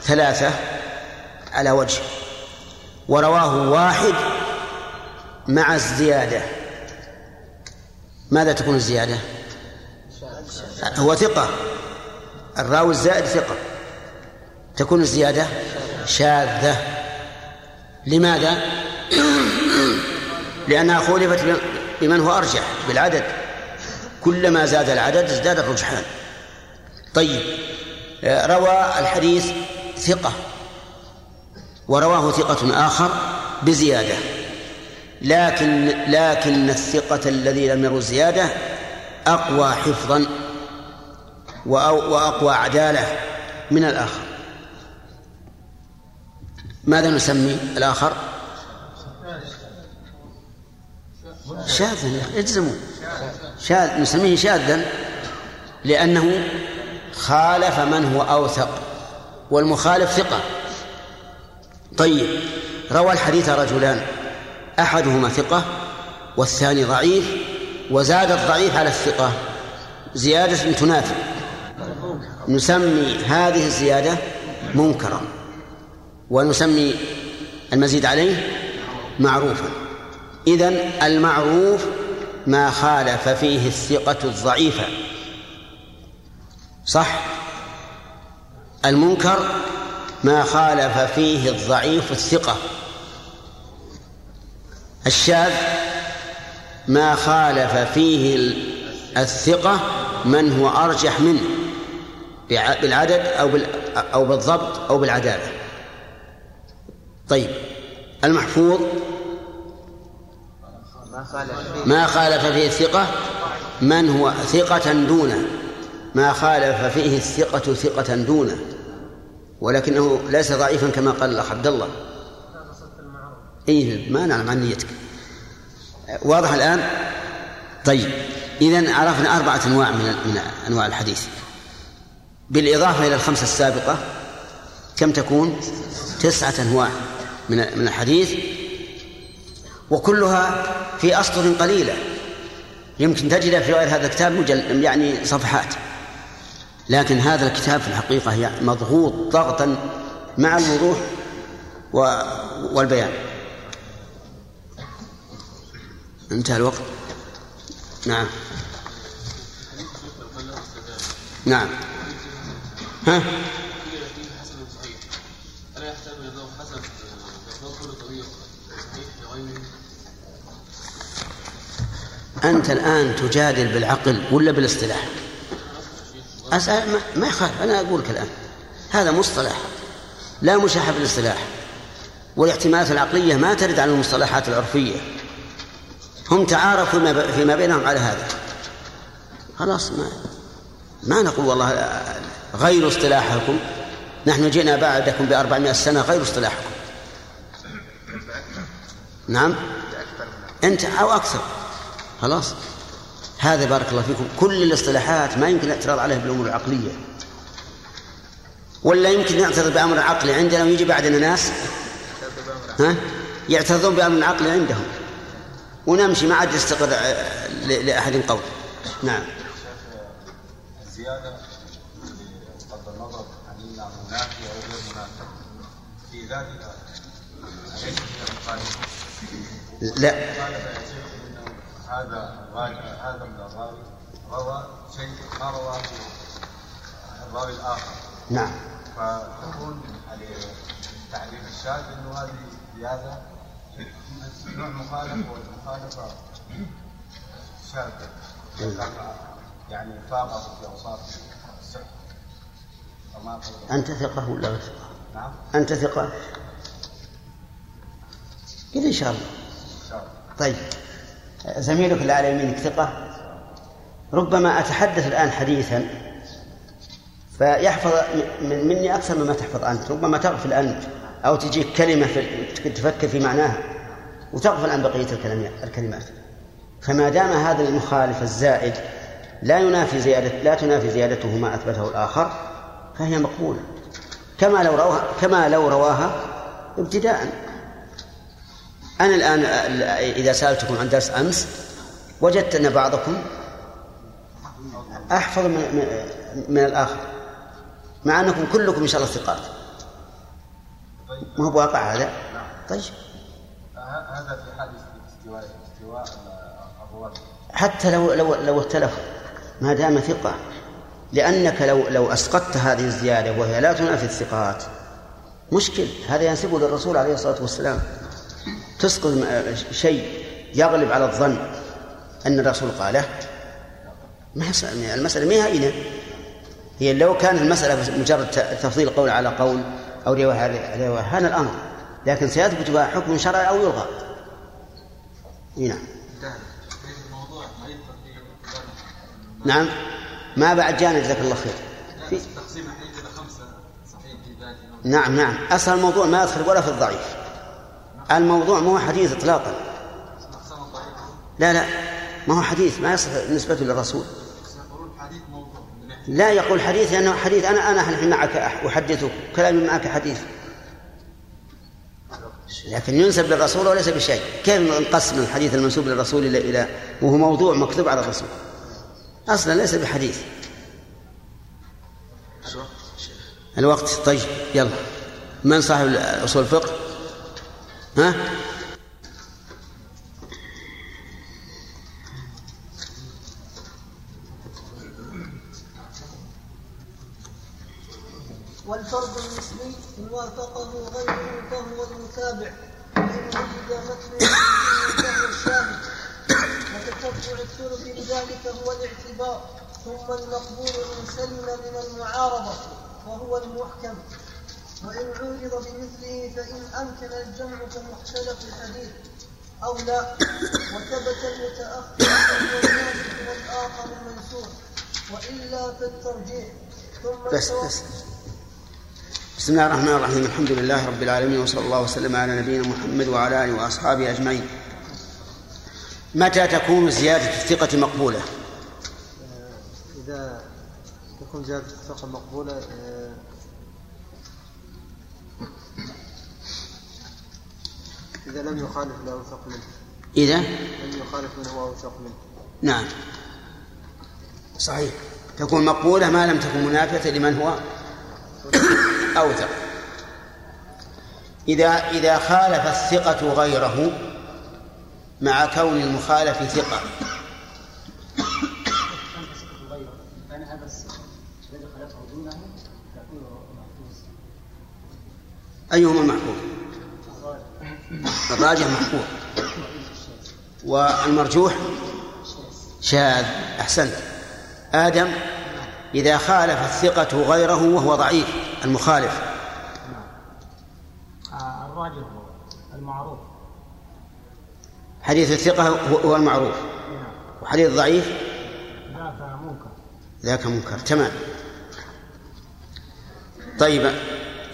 ثلاثة على وجه. ورواه واحد مع الزيادة. ماذا تكون الزيادة؟ هو ثقة. الراوي الزائد ثقة. تكون الزيادة شاذة. لماذا؟ لأنها خولفت بمن هو أرجح بالعدد. كلما زاد العدد ازداد الرجحان. طيب روى الحديث ثقة ورواه ثقة آخر بزيادة. لكن لكن الثقة الذي لم يرو زيادة أقوى حفظا وأقوى عدالة من الآخر. ماذا نسمي الآخر؟ شاذا اجزموا. شاذ نسميه شاذا لأنه خالف من هو أوثق. والمخالف ثقة. طيب روى الحديث رجلان أحدهما ثقة والثاني ضعيف وزاد الضعيف على الثقة. زيادة تنافي. نسمي هذه الزيادة منكرا ونسمي المزيد عليه معروفا. إذن المعروف ما خالف فيه الثقة الضعيفة. صح؟ المنكر ما خالف فيه الضعيف الثقة. الشاذ ما خالف فيه الثقة من هو أرجح منه بالعدد أو أو بالضبط أو بالعدالة. طيب المحفوظ ما خالف فيه الثقة من هو ثقة دونه. ما خالف فيه الثقة ثقة دونه ولكنه ليس ضعيفا كما قال الأخ عبد الله. إيه ما نعلم عن نيتك. واضح الآن؟ طيب إذا عرفنا أربعة أنواع من من أنواع الحديث. بالإضافة إلى الخمسة السابقة كم تكون؟ تسعة أنواع من من الحديث. وكلها في أسطر قليلة. يمكن تجد في غير هذا الكتاب مجل يعني صفحات. لكن هذا الكتاب في الحقيقة يعني مضغوط ضغطا مع الوضوح والبيان. انتهى الوقت. نعم. نعم. ها؟ أنت الآن تجادل بالعقل ولا بالاصطلاح؟ أسأل ما, ما يخالف. أنا أقولك الآن. هذا مصطلح لا مشاحة في الاصطلاح والاحتمالات العقلية ما ترد على المصطلحات العرفية. هم تعارفوا فيما بينهم على هذا. خلاص ما ما نقول والله غير اصطلاحكم. نحن جئنا بعدكم بأربعمائة سنة غير اصطلاحكم. نعم؟ أنت أو أكثر. خلاص. هذا بارك الله فيكم. كل الاصطلاحات ما يمكن الاعتراض عليها بالأمور العقلية. ولا يمكن نعترض بأمر عقلي عندنا ويجي بعدنا ناس؟ ها؟ يعترضون بأمر عقلي عندهم. ونمشي ما عاد يستقر لأحد قول نعم. بغض النظر عن انها أو غير في ذاتها؟ لا. هذا هذا من الراوي. روى شيء ما رواه الراوي الآخر. نعم. فتكون تعريف الشاذ إنه هذه زيادة. نوع مخالفة والمخالفه شاذة. يعني فاقت في أوصاف الصحه أنت ثقة ولا غير ثقة؟ نعم. أنت ثقة؟ قل إن شاء الله. طيب. زميلك اللي على يمينك ثقة. ربما أتحدث الآن حديثا فيحفظ من مني أكثر مما تحفظ أنت. ربما تغفل أنت أو تجيك كلمة تفكر في معناها وتغفل عن بقية الكلمات. فما دام هذا المخالف الزائد لا ينافي زيادة لا تنافي زيادته ما أثبته الآخر فهي مقبولة. كما لو رواها كما لو رواها ابتداء أنا الآن إذا سألتكم عن درس أمس وجدت أن بعضكم أحفظ من, من الآخر مع أنكم كلكم إن شاء الله ثقات. ما هو بواقع هذا؟ طيب. هذا في استواء استواء حتى لو لو لو اختلفوا ما دام ثقة. لأنك لو لو أسقطت هذه الزيادة وهي لا تنافي الثقات مشكل. هذا ينسبه للرسول عليه الصلاة والسلام. تسقط شيء يغلب على الظن أن الرسول قاله؟ ما المسألة ما هي هينة هي لو كان المسألة مجرد تفضيل قول على قول أو رواية على رواية هذا الأمر. لكن سيثبت حكم شرعي أو يلغى. نعم. نعم. ما بعد جانا جزاك الله خير. في نعم نعم. أصل الموضوع ما يدخل ولا في الضعيف. الموضوع ما هو حديث إطلاقا. لا لا ما هو حديث ما يصح نسبته للرسول. لا يقول حديث لأنه حديث أنا أنا الحين معك أحدثك كلامي معك حديث. لكن ينسب للرسول وليس بشيء. كيف نقسم الحديث المنسوب للرسول إلى إلى وهو موضوع مكتوب على الرسول؟ أصلا ليس بحديث. الوقت طيب يلا. من صاحب أصول الفقه؟ ها؟ الجمع كمختلف الحديث. أو لا. وثبت المتأخر والآخر منسوخ وإلا فالترجيح ثم بس بس. بسم الله الرحمن الرحيم. الحمد لله رب العالمين وصلى الله وسلم على نبينا محمد وعلى آله وأصحابه أجمعين. متى تكون زيادة الثقة مقبولة؟ إذا تكون زيادة الثقة مقبولة إذا لم يخالف له أوثق منه. إذا؟ لم يخالف من هو أوثق منه. نعم. صحيح. تكون مقبولة ما لم تكن منافية لمن هو أوثق. إذا إذا خالف الثقة غيره مع كون المخالف محفوظ أيهما محفوظ الراجح محفوظ. والمرجوح شاذ أحسنت. آدم إذا خالف الثقة غيره وهو ضعيف المخالف. الراجل المعروف. حديث الثقة هو المعروف. وحديث الضعيف ذاك منكر. ذاك منكر تمام. طيب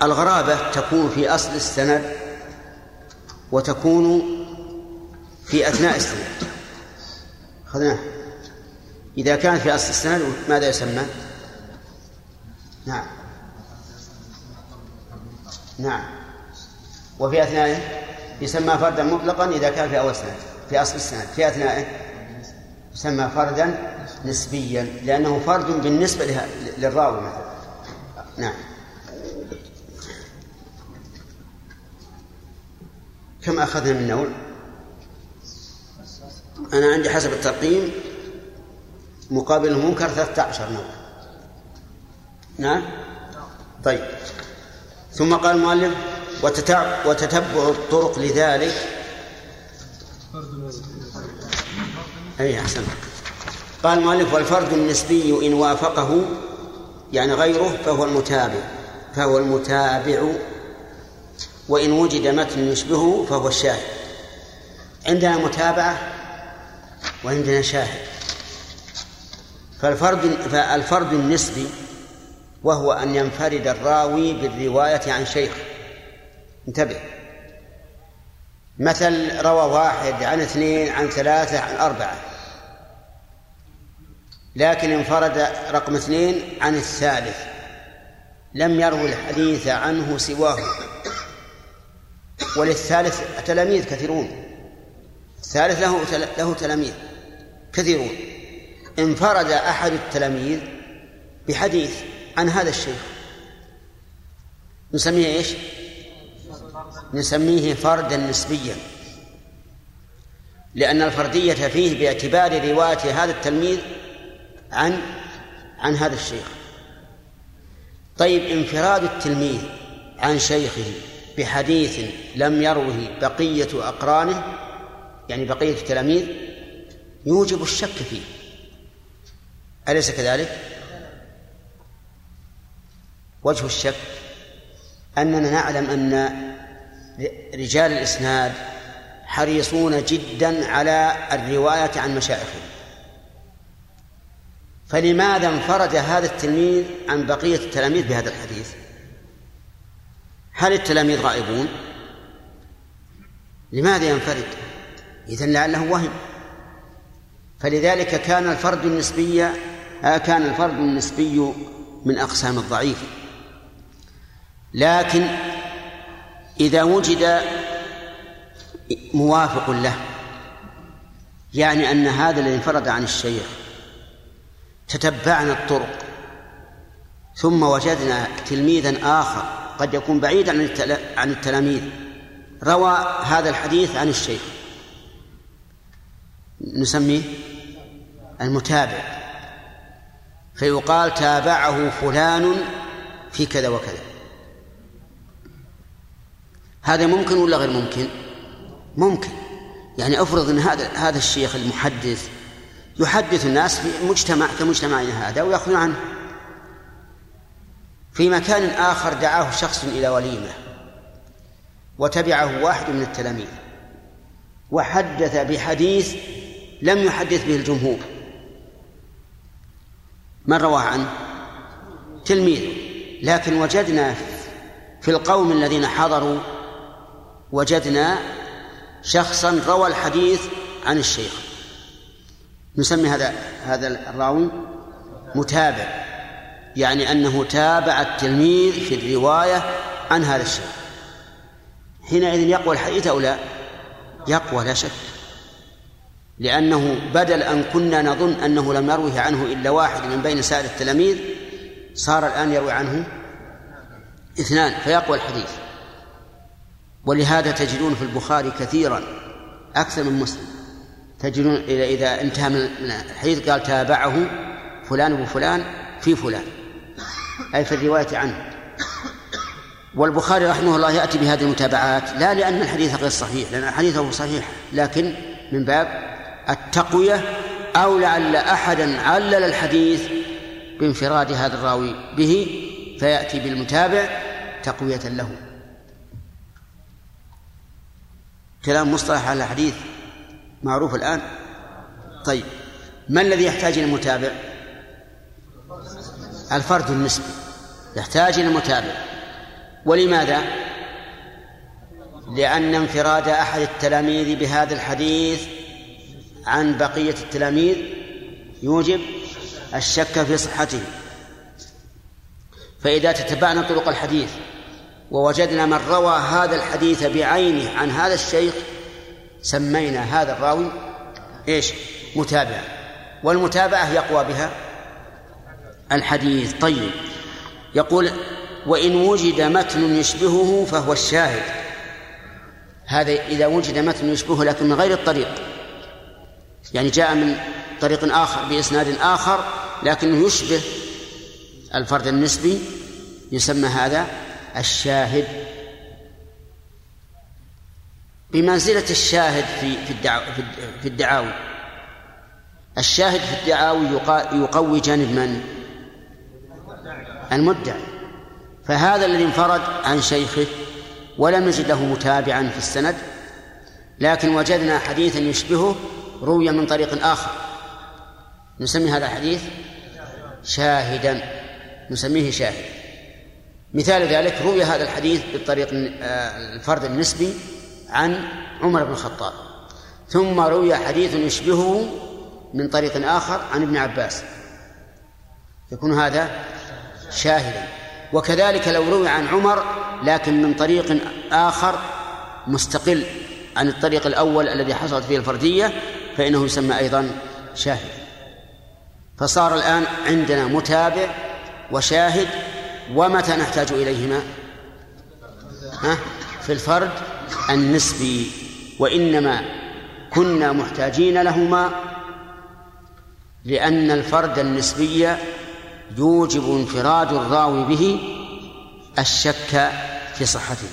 الغرابة تكون في أصل السند وتكون في أثناء السند أخذناه. إذا كان في أصل السند ماذا يسمى؟ نعم. نعم. وفي أثنائه يسمى فردا مطلقا إذا كان في أول سند. في أصل السند. في أثنائه يسمى فردا نسبيا لأنه فرد بالنسبة للراوي مثلا. نعم. كم أخذنا من نوع؟ أنا عندي حسب التقييم مقابل المنكر 13 نوع. نعم؟ طيب. ثم قال المؤلف وتتبع الطرق لذلك. أي أحسن. قال المؤلف والفرد النسبي إن وافقه يعني غيره فهو المتابع. فهو المتابع وإن وجد متن يشبهه فهو الشاهد. عندنا متابعة وعندنا شاهد. فالفرد فالفرد النسبي وهو أن ينفرد الراوي بالرواية عن شيخ انتبه. مثل روى واحد عن اثنين عن ثلاثة عن أربعة. لكن انفرد رقم اثنين عن الثالث. لم يروي الحديث عنه سواه. وللثالث تلاميذ كثيرون. الثالث له له تلاميذ كثيرون. انفرد أحد التلاميذ بحديث عن هذا الشيخ نسميه إيش؟ نسميه فردا نسبيا. لأن الفردية فيه باعتبار رواية هذا التلميذ عن عن هذا الشيخ. طيب انفراد التلميذ عن شيخه بحديث لم يروه بقية أقرانه يعني بقية التلاميذ يوجب الشك فيه. أليس كذلك؟ وجه الشك أننا نعلم أن رجال الإسناد حريصون جدا على الرواية عن مشايخهم فلماذا انفرد هذا التلميذ عن بقية التلاميذ بهذا الحديث؟ هل التلاميذ غائبون لماذا ينفرد؟ إذن لعله وهم. فلذلك كان الفرد النسبي آه، كان الفرد النسبي من أقسام الضعيف. لكن إذا وجد موافق له يعني أن هذا الذي انفرد عن الشيخ تتبعنا الطرق ثم وجدنا تلميذا آخر قد يكون بعيدا عن التلاميذ. روى هذا الحديث عن الشيخ. نسميه المتابع. فيقال تابعه فلان في كذا وكذا. هذا ممكن ولا غير ممكن؟ ممكن. يعني افرض إن هذا هذا الشيخ المحدث يحدث الناس في مجتمع كمجتمعنا هذا ويأخذون عنه. في مكان آخر دعاه شخص إلى وليمة وتبعه واحد من التلاميذ وحدث بحديث لم يحدث به الجمهور. من رواه عنه؟ تلميذ لكن وجدنا في القوم الذين حضروا وجدنا شخصا روى الحديث عن الشيخ. نسمي هذا هذا الراوي متابع. يعني أنه تابع التلميذ في الرواية عن هذا الشيخ حينئذ يقوى الحديث أو لا؟ يقوى لا شك. لأنه بدل أن كنا نظن أنه لم يروه عنه إلا واحد من بين سائر التلاميذ صار الآن يروي عنه اثنان فيقوى الحديث. ولهذا تجدون في البخاري كثيرا أكثر من مسلم. تجدون إذا انتهى من الحديث قال تابعه فلان وفلان في فلان. أي في الرواية عنه. والبخاري رحمه الله يأتي بهذه المتابعات لا لأن الحديث غير صحيح لأن حديثه صحيح لكن من باب التقوية أو لعل أحدا علل الحديث بانفراد هذا الراوي به فيأتي بالمتابع تقوية له. كلام مصطلح على الحديث معروف الآن؟ طيب ما الذي يحتاج إلى المتابع الفرد النسبي. يحتاج إلى المتابع ولماذا؟ لأن انفراد أحد التلاميذ بهذا الحديث عن بقية التلاميذ يوجب الشك في صحته. فإذا تتبعنا طرق الحديث ووجدنا من روى هذا الحديث بعينه عن هذا الشيخ سمينا هذا الراوي إيش؟ متابعة والمتابعة يقوى بها الحديث. طيب. يقول وإن وجد متن يشبهه فهو الشاهد. هذا إذا وجد متن يشبهه لكن من غير الطريق. يعني جاء من طريق آخر بإسناد آخر لكنه يشبه الفرد النسبي يسمى هذا الشاهد. بمنزلة الشاهد في في الدعاوي. الشاهد في الدعاوي يقوي جانب من؟ المدعي. فهذا الذي انفرد عن شيخه ولم نجد له متابعا في السند لكن وجدنا حديثا يشبهه روي من طريق آخر. نسمي هذا الحديث شاهدا. نسميه شاهد. مثال ذلك روي هذا الحديث بالطريق آه، الفرد النسبي عن عمر بن الخطاب. ثم روي حديث يشبهه من طريق آخر عن ابن عباس. يكون هذا شاهدا وكذلك لو روي عن عمر لكن من طريق آخر مستقل عن الطريق الأول الذي حصلت فيه الفردية فإنه يسمى أيضا شاهد. فصار الآن عندنا متابع وشاهد ومتى نحتاج إليهما؟ ها؟ في الفرد النسبي. وإنما كنا محتاجين لهما لأن الفرد النسبي يوجب انفراد الراوي به الشك في صحته.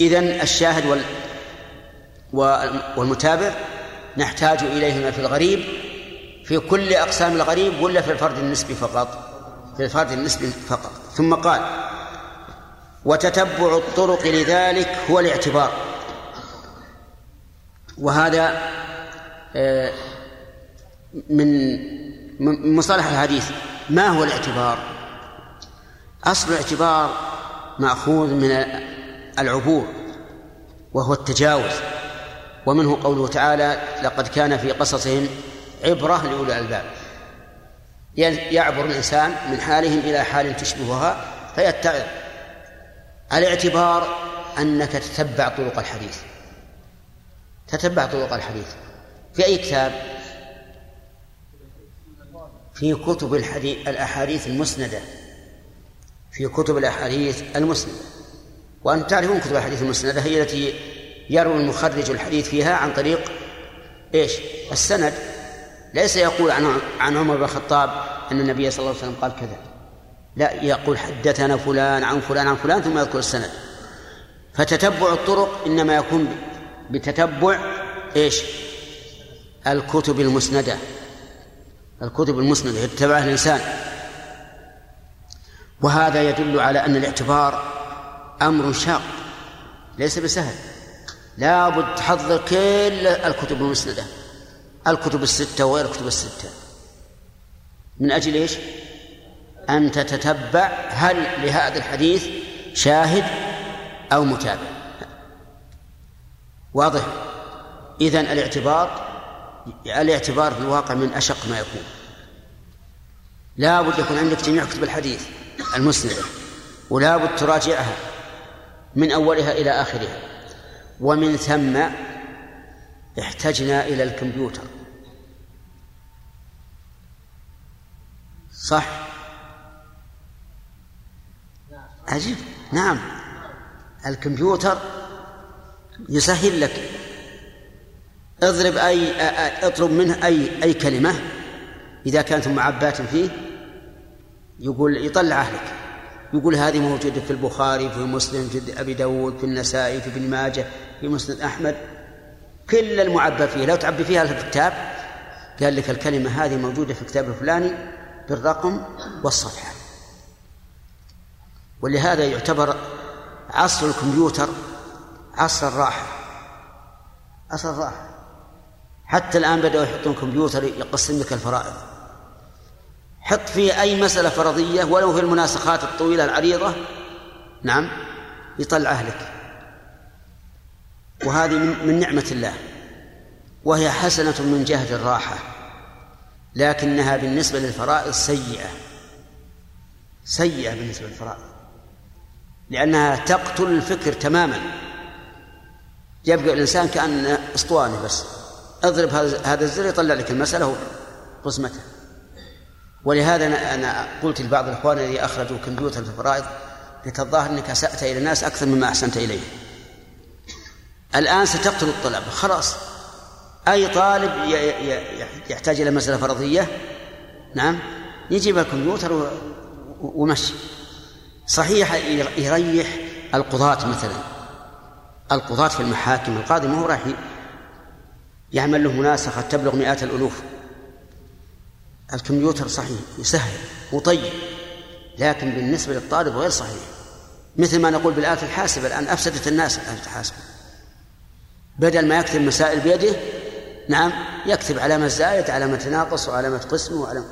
إذن الشاهد وال والمتابع نحتاج إليهما في الغريب في كل أقسام الغريب ولا في الفرد النسبي فقط؟ في الفرد النسبي فقط. ثم قال وتتبع الطرق لذلك هو الاعتبار. وهذا آه، من مصطلح الحديث. ما هو الاعتبار؟ أصل الاعتبار مأخوذ من العبور وهو التجاوز. ومنه قوله تعالى لقد كان في قصصهم عبرة لأولي الألباب. يعبر الإنسان من حالهم إلى حال تشبهها فيتعظ. الاعتبار أنك تتبع طرق الحديث. تتبع طرق الحديث. في أي كتاب؟ في كتب الحديث الأحاديث المسندة. في كتب الأحاديث المسندة. وأنتم تعرفون كتب الحديث المسندة هي التي يروي المخرج الحديث فيها عن طريق إيش؟ السند. ليس يقول عن عن عمر بن الخطاب أن النبي صلى الله عليه وسلم قال كذا. لا يقول حدثنا فلان عن فلان عن فلان ثم يذكر السند. فتتبع الطرق إنما يكون بتتبع إيش؟ الكتب المسندة. الكتب المسنده يتبعها الإنسان. وهذا يدل على أن الاعتبار أمر شاق ليس بسهل. لابد تحضر كل الكتب المسندة الكتب الستة وغير الكتب الستة. من أجل إيش؟ أن تتتبع هل لهذا الحديث شاهد أو متابع. واضح. إذن الاعتبار الاعتبار في الواقع من أشق ما يكون. لا بد يكون عندك جميع كتب الحديث المسندة ولا بد تراجعها من أولها إلى آخرها. ومن ثم احتجنا إلى الكمبيوتر. صح؟ عجيب. نعم. الكمبيوتر يسهل لك اضرب أي اطلب منه أي أي كلمة. إذا كانت معبات فيه يقول يطلع لك يقول هذه موجودة في البخاري في مسلم في أبي داود في النسائي في ابن ماجه في مسند أحمد. كل المعبى فيه. لو تعبي فيها في الكتاب قال لك الكلمة هذه موجودة في الكتاب الفلاني بالرقم والصفحة. ولهذا يعتبر عصر الكمبيوتر عصر الراحة. عصر الراحة. حتى الآن بدأوا يحطون كمبيوتر يقسم لك الفرائض. حط فيه أي مسألة فرضية ولو في المناسخات الطويلة العريضة نعم يطلعه لك وهذه من, من نعمة الله. وهي حسنة من جهة الراحة لكنها بالنسبة للفرائض سيئة. سيئة بالنسبة للفرائض. لأنها تقتل الفكر تماما. يبقى الإنسان كأن أسطوانة بس. أضرب هذا الزر يطلع لك المسألة ورسمتها ولهذا أنا قلت لبعض الإخوان الذي أخرجوا كمبيوتر في الفرائض لك الظاهر أنك أسأت إلى الناس أكثر مما أحسنت إليه. الآن ستقتل الطلبة خلاص. أي طالب يحتاج إلى مسألة فرضية؟ نعم. يجيب الكمبيوتر ومشي. صحيح يريح القضاة مثلا. القضاة في المحاكم القاضي ما هو راح يعمل له مناسخة تبلغ مئات الألوف. الكمبيوتر صحيح يسهل وطيب لكن بالنسبة للطالب غير صحيح. مثل ما نقول بالآلة الحاسبة الآن أفسدت الناس الآلة الحاسبة. بدل ما يكتب مسائل بيده نعم يكتب علامة زائد علامة ناقص وعلامة قسم وعلامة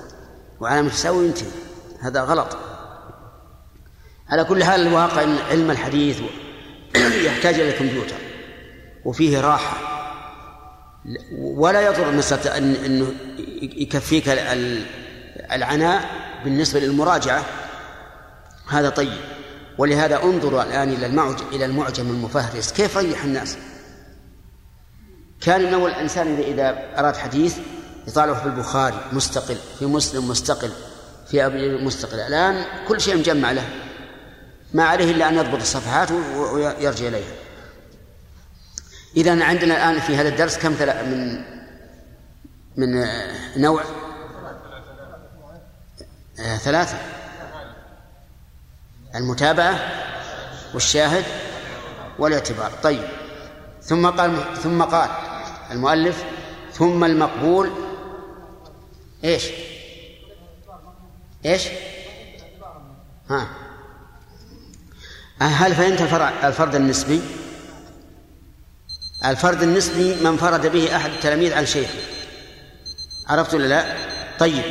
وعلامة تساوي ينتهي هذا غلط. على كل حال الواقع إن علم الحديث يحتاج إلى الكمبيوتر وفيه راحة. ولا يضر مسألة أن أنه يكفيك العناء بالنسبة للمراجعة. هذا طيب. ولهذا انظروا الآن إلى المعجم إلى المعجم المفهرس. كيف ريح الناس؟ كان من أول الإنسان إذا أراد حديث يطالعه في البخاري مستقل في مسلم مستقل في أبي مستقل. الآن كل شيء مجمع له. ما عليه إلا أن يضبط الصفحات ويرجع إليها. إذا عندنا الآن في هذا الدرس كم من من نوع ثلاثة المتابعة والشاهد والاعتبار طيب ثم قال ثم قال المؤلف ثم المقبول إيش؟ إيش؟ ها هل فهمت الفرد النسبي؟ الفرد النسبي من فرد به أحد التلاميذ عن شيخه عرفت ولا لا؟ طيب.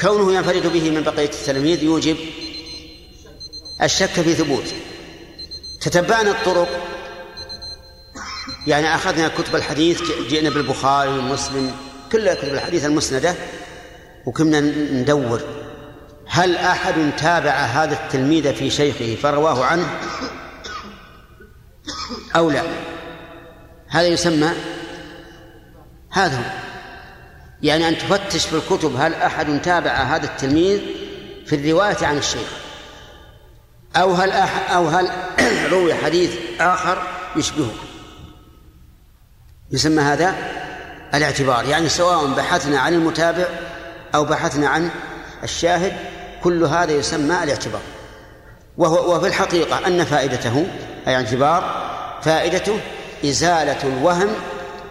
كونه ينفرد به من بقية التلاميذ يوجب الشك في ثبوته تتبعنا الطرق. يعني أخذنا كتب الحديث جئنا بالبخاري ومسلم كل كتب الحديث المسندة وكنا ندور هل أحد تابع هذا التلميذ في شيخه فرواه عنه أو لا. هذا يسمى هذا هو. يعني أن تفتش في الكتب هل أحد تابع هذا التلميذ في الرواية عن الشيخ؟ أو هل أح أو هل روي حديث آخر يشبهه؟ يسمى هذا الاعتبار. يعني سواء بحثنا عن المتابع أو بحثنا عن الشاهد كل هذا يسمى الاعتبار. وهو وفي الحقيقة أن فائدته أي اعتبار فائدته إزالة الوهم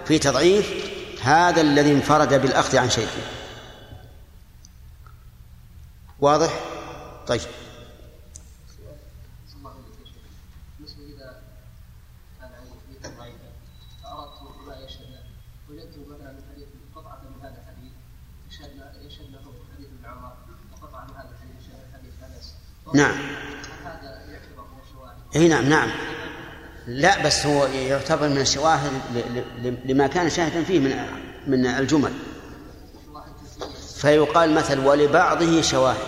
في تضعيف هذا الذي انفرد بالأخذ عن شيخه واضح؟ طيب. نعم. إي نعم نعم. لا بس هو يعتبر من الشواهد لما كان شاهدا فيه من من الجمل. فيقال مثل ولبعضه شواهد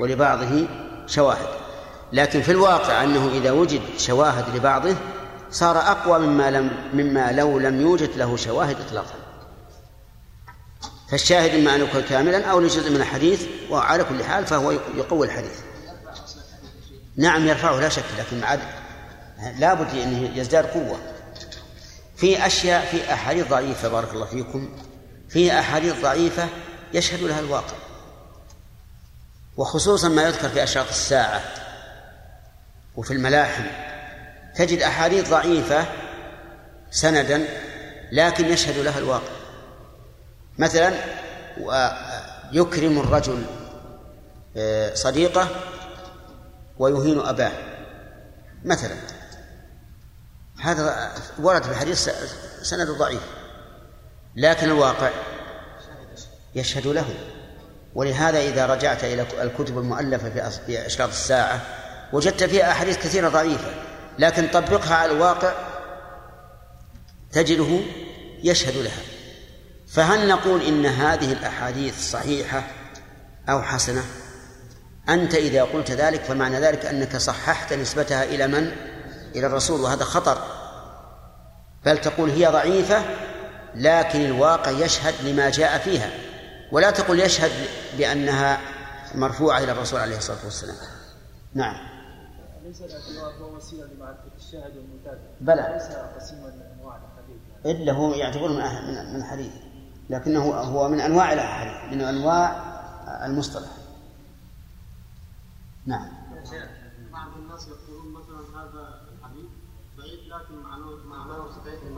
ولبعضه شواهد. لكن في الواقع أنه إذا وجد شواهد لبعضه صار أقوى مما لم مما لو لم يوجد له شواهد اطلاقا. فالشاهد إما أن يكون كاملا أو لجزء من الحديث وعلى كل حال فهو يقوي الحديث. نعم يرفعه لا شك لكن عاد لابد انه يزداد قوة. في أشياء في أحاديث ضعيفة بارك الله فيكم. في أحاديث ضعيفة يشهد لها الواقع. وخصوصا ما يذكر في أشراط الساعة وفي الملاحم. تجد أحاديث ضعيفة سندا لكن يشهد لها الواقع. مثلا يكرم الرجل آه، صديقه ويهين أباه. مثلا. هذا ورد في الحديث سند ضعيف لكن الواقع يشهد له. ولهذا إذا رجعت إلى الكتب المؤلفة في أشراط الساعة وجدت فيها أحاديث كثيرة ضعيفة لكن طبقها على الواقع تجده يشهد لها. فهل نقول إن هذه الأحاديث صحيحة أو حسنة؟ أنت إذا قلت ذلك فمعنى ذلك أنك صححت نسبتها إلى من؟ إلى الرسول وهذا خطر. بل تقول هي ضعيفة لكن الواقع يشهد لما جاء فيها. ولا تقول يشهد بأنها مرفوعة إلى الرسول عليه الصلاة والسلام. نعم. ليس الاعتبار هو وسيلة لمعرفه الشاهد والمتابع. بلى. ليس قسيما من انواع الحديث إلا هو يعتبر من من من الحديث لكنه هو من أنواع الأحاديث من أنواع المصطلح. نعم. بعض الناس يقولون مثلا هذا الحديث ضعيف لكن معناه معناه صحيح ما يشهد له في الواقع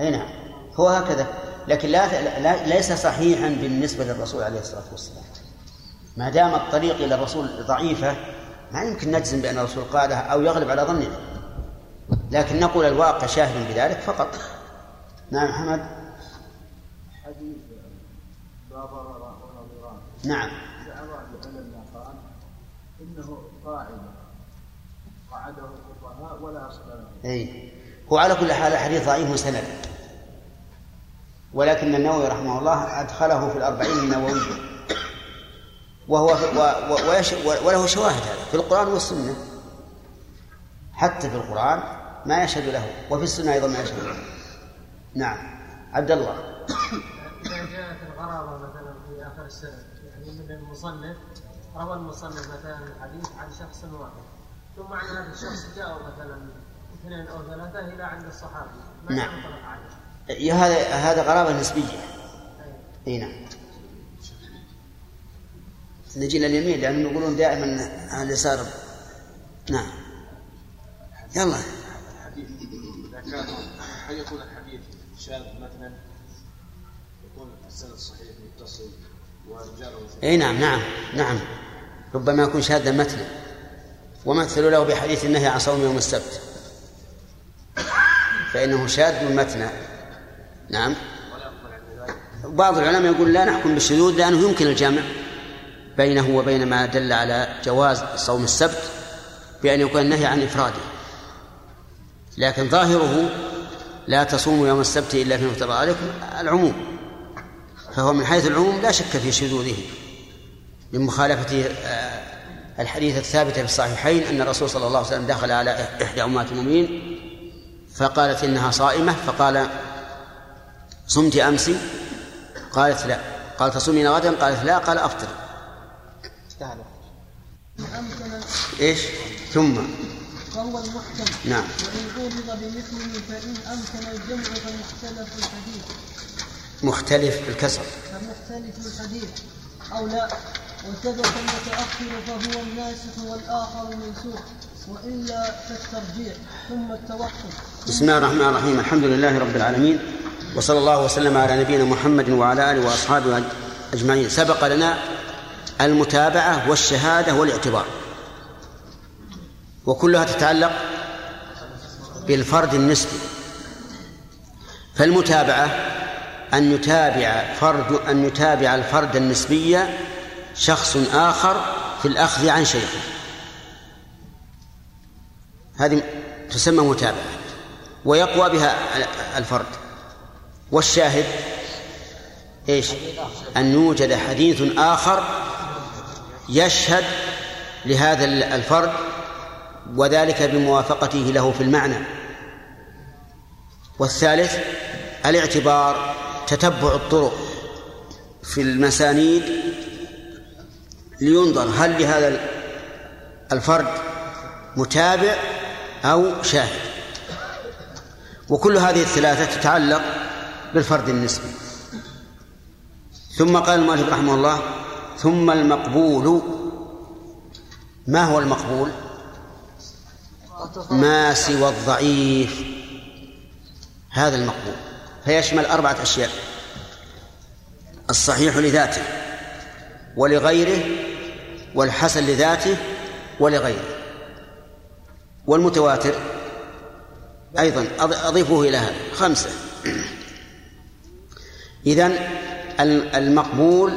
أي نعم. هو هكذا. لكن لا, لا ليس صحيحا بالنسبة للرسول عليه الصلاة والسلام. ما دام الطريق إلى الرسول ضعيفة ما يمكن نجزم بأن الرسول قالها أو يغلب على ظننا. لكن نقول الواقع شاهد بذلك فقط. نعم محمد. حديث لا ضرر ولا ضرار نعم. زعم العلماء قال إنه قاعدة قعده الفقهاء ولا اصل له أي. هو على كل حال الحديث ضعيف سند ولكن النووي رحمه الله أدخله في الأربعين النووية. وهو و ويش وله شواهد هذا في القرآن والسنة. حتى في القرآن ما يشهد له وفي السنة أيضا ما يشهد له. نعم. عبد الله. إذا جاءت الغرابة مثلا في آخر السنة يعني من المصنف روى المصنف مثلا الحديث عن شخص واحد ثم عن هذا الشخص جاءوا مثلا اثنين أو ثلاثة إلى عند الصحابي ما نعم. ينطبق عليه. يا هذا هذا غرابة نسبية. أي. نعم. نجي لليمين لأنهم يقولون دائما على اليسار. نعم. يلا. الحديث إذا كان هل يكون الحديث شاذ مثلا؟ يكون السند صحيح متصل ورجاله اي نعم نعم نعم. ربما يكون شاذا متنا ومثلوا له بحديث النهي عن صوم يوم السبت. فإنه شاذ متنا نعم. بعض العلماء يقول لا نحكم بالشذوذ لأنه يمكن الجمع بينه وبين ما دل على جواز صوم السبت بأن يكون النهي عن إفراده. لكن ظاهره لا تصوموا يوم السبت إلا فيما افترض عليكم العموم. فهو من حيث العموم لا شك في شذوذه. لمخالفة آه، الحديث الثابت في الصحيحين أن الرسول صلى الله عليه وسلم دخل على إحدى أمهات المؤمنين فقالت إنها صائمة فقال صمت أمس؟ قالت لا. قال تصومين غدا قالت لا. قال أفطر. إيش؟ ثم. فهو المحكم نعم. وإن قوبض بمثله فإن أمكن الجمع فمختلف الحديث مختلف بالكسر فمختلف الحديث أو لا. وثبت المتأخر فهو الناسخ والآخر منسوخ. وإلا فالترجيح ثم التوقف بسم الله الرحمن الرحيم. الحمد لله رب العالمين وصلى الله وسلم على نبينا محمد وعلى آله وأصحابه أجمعين. سبق لنا المتابعة والشهادة والاعتبار وكلها تتعلق بالفرد النسبي. فالمتابعة أن يتابع فرد أن يتابع الفرد النسبي شخص آخر في الأخذ عن شيخه. هذه تسمى متابعة ويقوى بها الفرد. والشاهد إيش؟ أن يوجد حديث آخر يشهد لهذا الفرد وذلك بموافقته له في المعنى. والثالث الاعتبار تتبع الطرق في المسانيد لينظر هل لهذا الفرد متابع أو شاهد. وكل هذه الثلاثة تتعلق بالفرد النسبي. ثم قال المؤلف رحمه الله ثم المقبول. ما هو المقبول؟ ما سوى الضعيف. هذا المقبول. فيشمل أربعة أشياء. الصحيح لذاته ولغيره والحسن لذاته ولغيره. والمتواتر أيضا أضيفه إلى هذا. خمسة. إذن المقبول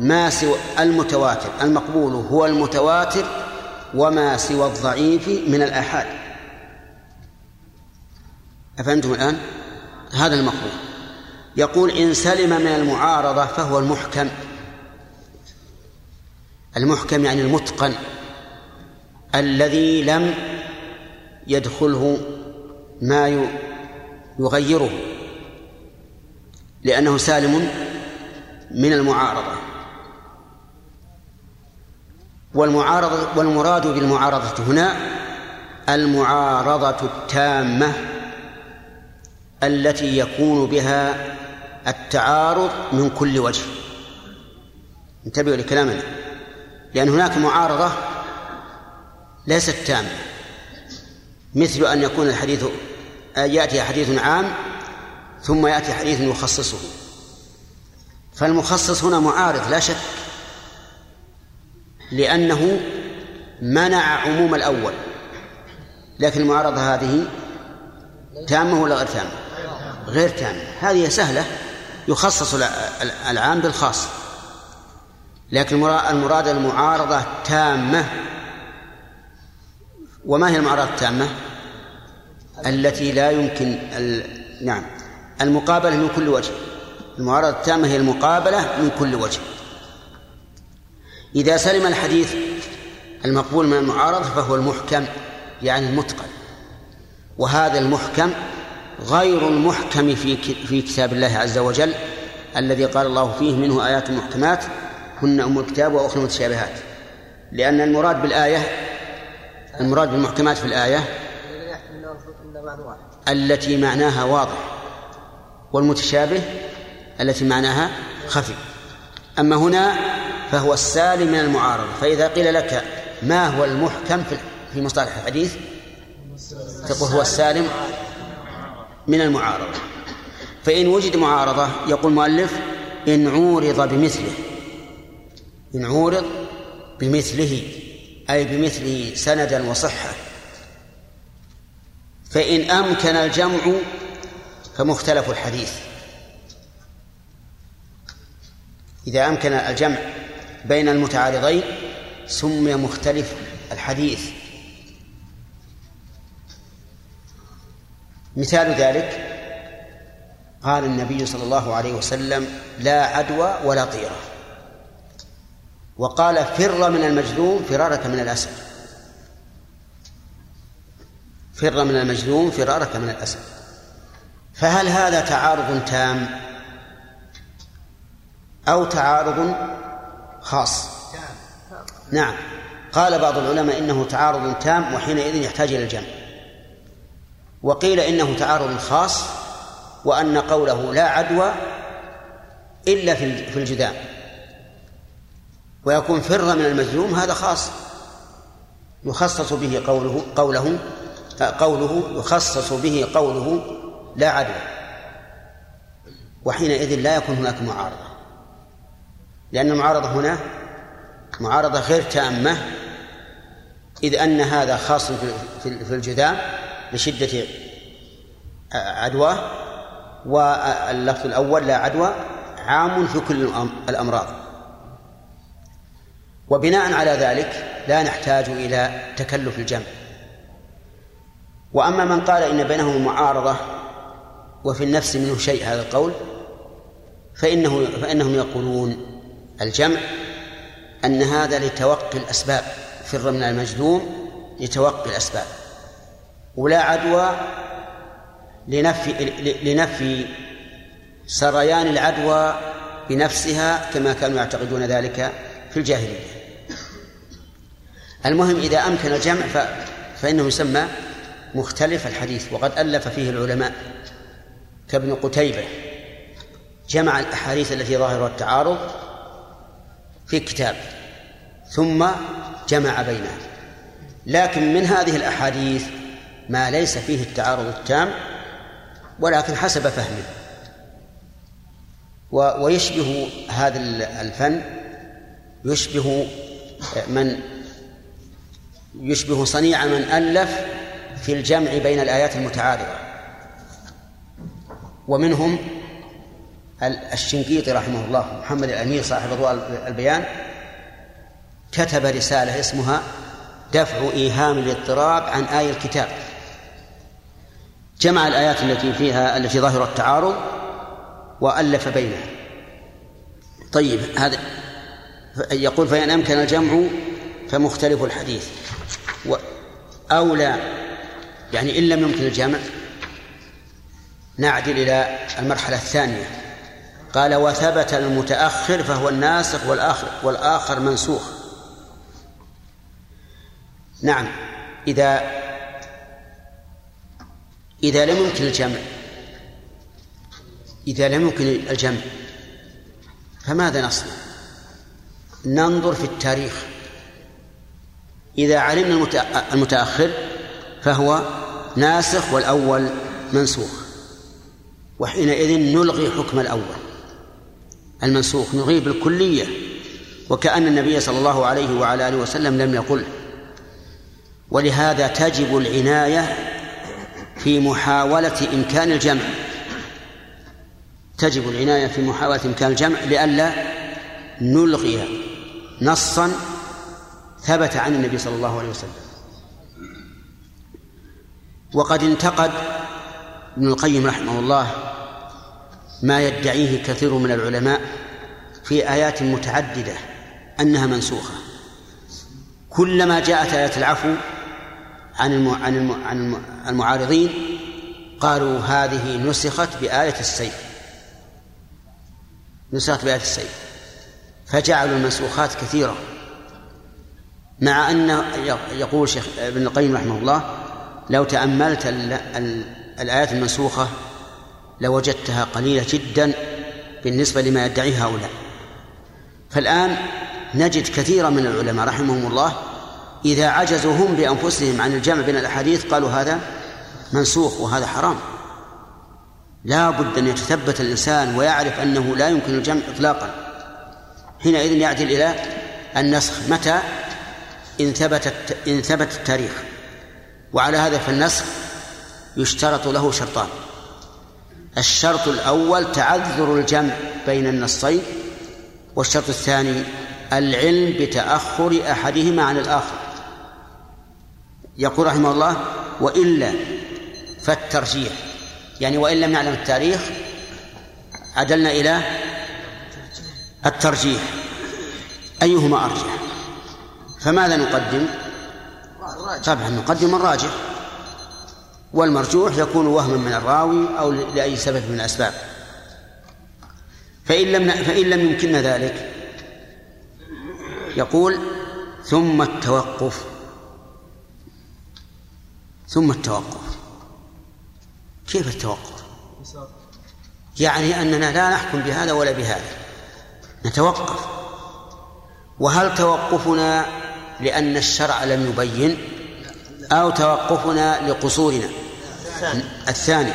ما سوى المتواتر. المقبول هو المتواتر وما سوى الضعيف من الآحاد. أفهمتم الآن؟ هذا المقبول. يقول إن سلم من المعارضة فهو المحكم. المحكم يعني المتقن. الذي لم يدخله ما يغيره لأنه سالم من المعارضة. والمعارضة والمراد بالمعارضة هنا المعارضة التامة التي يكون بها التعارض من كل وجه. انتبهوا لكلامنا. لأن هناك معارضة ليست تامة. مثل أن يكون الحديث يأتي حديث عام ثم يأتي حديث يخصصه. فالمخصص هنا معارض لا شك لأنه منع عموم الأول. لكن المعارضة هذه تامة ولا غير تامة؟ غير تامة. هذه سهلة يخصص العام بالخاص. لكن المراد المعارضة تامة وما هي المعارضة التامة؟ التي لا يمكن ال... نعم. المقابلة من كل وجه. المعارضة التامة هي المقابلة من كل وجه. إذا سلم الحديث المقبول من المعارضة فهو المحكم يعني المتقن. وهذا المحكم غير المحكم في في كتاب الله عز وجل الذي قال الله فيه منه آيات محكمات هن أم الكتاب وأخرى متشابهات. لأن المراد بالآية المراد بالمحكمات في الآية التي معناها واضح والمتشابه التي معناها خفي. أما هنا فهو السالم من المعارضة فإذا قيل لك ما هو المحكم في مصطلح الحديث؟ تقول هو السالم من المعارضة. فإن وجد معارضة يقول المؤلف إن عورض بمثله إن عورض بمثله. أي بمثله سندا وصحة. فإن أمكن الجمع فمختلف الحديث. إذا أمكن الجمع بين المتعارضين سمي مختلف الحديث. مثال ذلك قال النبي صلى الله عليه وسلم لا عدوى ولا طيرة وقال فر من المجذوم فرارك من الأسد. فر من المجذوم فرارك من الأسد. فهل هذا تعارض تام أو تعارض خاص؟ نعم. قال بعض العلماء إنه تعارض تام وحينئذ يحتاج إلى الجمع. وقيل إنه تعارض خاص وأن قوله لا عدوى إلا في الجذام ويكون فر من المجذوم هذا خاص. يخصص به قوله قوله قوله يخصص به قوله لا عدوى وحينئذ لا يكون هناك معارضة. لأن المعارضة هنا معارضة غير تامة إذ أن هذا خاص في الجذام لشدة عدواه واللفظ الأول لا عدوى عام في كل الأمراض. وبناء على ذلك لا نحتاج إلى تكلف الجمع. وأما من قال إن بينهم معارضة وفي النفس منه شيء هذا القول فإنه فإنهم يقولون الجمع أن هذا لتوقي الأسباب فر من المجذوم لتوقي الأسباب. ولا عدوى لنفي لنفي سريان العدوى بنفسها كما كانوا يعتقدون ذلك في الجاهلية. المهم إذا أمكن الجمع فإنه يسمى مختلف الحديث وقد ألف فيه العلماء كابن قتيبة. جمع الأحاديث التي ظاهرها التعارض في كتاب ثم جمع بينها. لكن من هذه الأحاديث ما ليس فيه التعارض التام ولكن حسب فهمه. ويشبه هذا الفن يشبه من يشبه صنيع من ألف في الجمع بين الآيات المتعارضة. ومنهم الشنقيطي رحمه الله محمد الأمير صاحب أضواء البيان كتب رسالة اسمها دفع إيهام الاضطراب عن آي الكتاب. جمع الآيات التي فيها التي ظاهر التعارض وألف بينها. طيب هذا يقول فإن أمكن الجمع فمختلف الحديث. أولى يعني إن لم يمكن الجمع نعدل إلى المرحلة الثانية. قال وثبت المتأخر فهو الناسخ والآخر والآخر منسوخ. نعم. إذا إذا لم يمكن الجمع إذا لم يمكن الجمع فماذا نصنع؟ ننظر في التاريخ. إذا علمنا المتأخر فهو ناسخ والأول منسوخ. وحينئذ نلغي حكم الأول. المنسوخ نلغيه بالكلية وكأن النبي صلى الله عليه وعلى آله وسلم لم يقله ولهذا تجب العناية في محاولة إمكان الجمع. تجب العناية في محاولة إمكان الجمع لئلا نلغي نصا ثبت عن النبي صلى الله عليه وسلم. وقد انتقد ابن القيم رحمه الله ما يدعيه كثير من العلماء في آيات متعددة أنها منسوخة. كلما جاءت آيات العفو عن عن عن المعارضين قالوا هذه نسخت بآية السيف. نسخت بآية السيف. فجعلوا المنسوخات كثيرة. مع أن يقول شيخ ابن القيم رحمه الله لو تأملت الآيات المنسوخة لوجدتها قليلة جدا بالنسبة لما يدعيه هؤلاء. فالآن نجد كثيرا من العلماء رحمهم الله إذا عجزوا هم بأنفسهم عن الجمع بين الأحاديث قالوا هذا منسوخ وهذا حرام. لا بد أن يتثبت الإنسان ويعرف أنه لا يمكن الجمع إطلاقا. حينئذ يعدل إلى النسخ متى؟ إن ثبت إن ثبت التاريخ. وعلى هذا فالنسخ يشترط له شرطان. الشرط الأول تعذر الجمع بين النصين والشرط الثاني العلم بتأخر أحدهما عن الآخر. يقول رحمه الله وإلا فالترجيح. يعني وإن لم نعلم التاريخ عدلنا إلى الترجيح. أيهما أرجح؟ فماذا نقدم؟ طبعا نقدم الراجح. والمرجوح يكون وهما من الراوي أو لأي سبب من الأسباب. فإن لم فإن لم يمكننا ذلك. يقول ثم التوقف. ثم التوقف. كيف التوقف؟ يعني أننا لا نحكم بهذا ولا بهذا. نتوقف. وهل توقفنا لأن الشرع لم يبين أو توقفنا لقصورنا. الثاني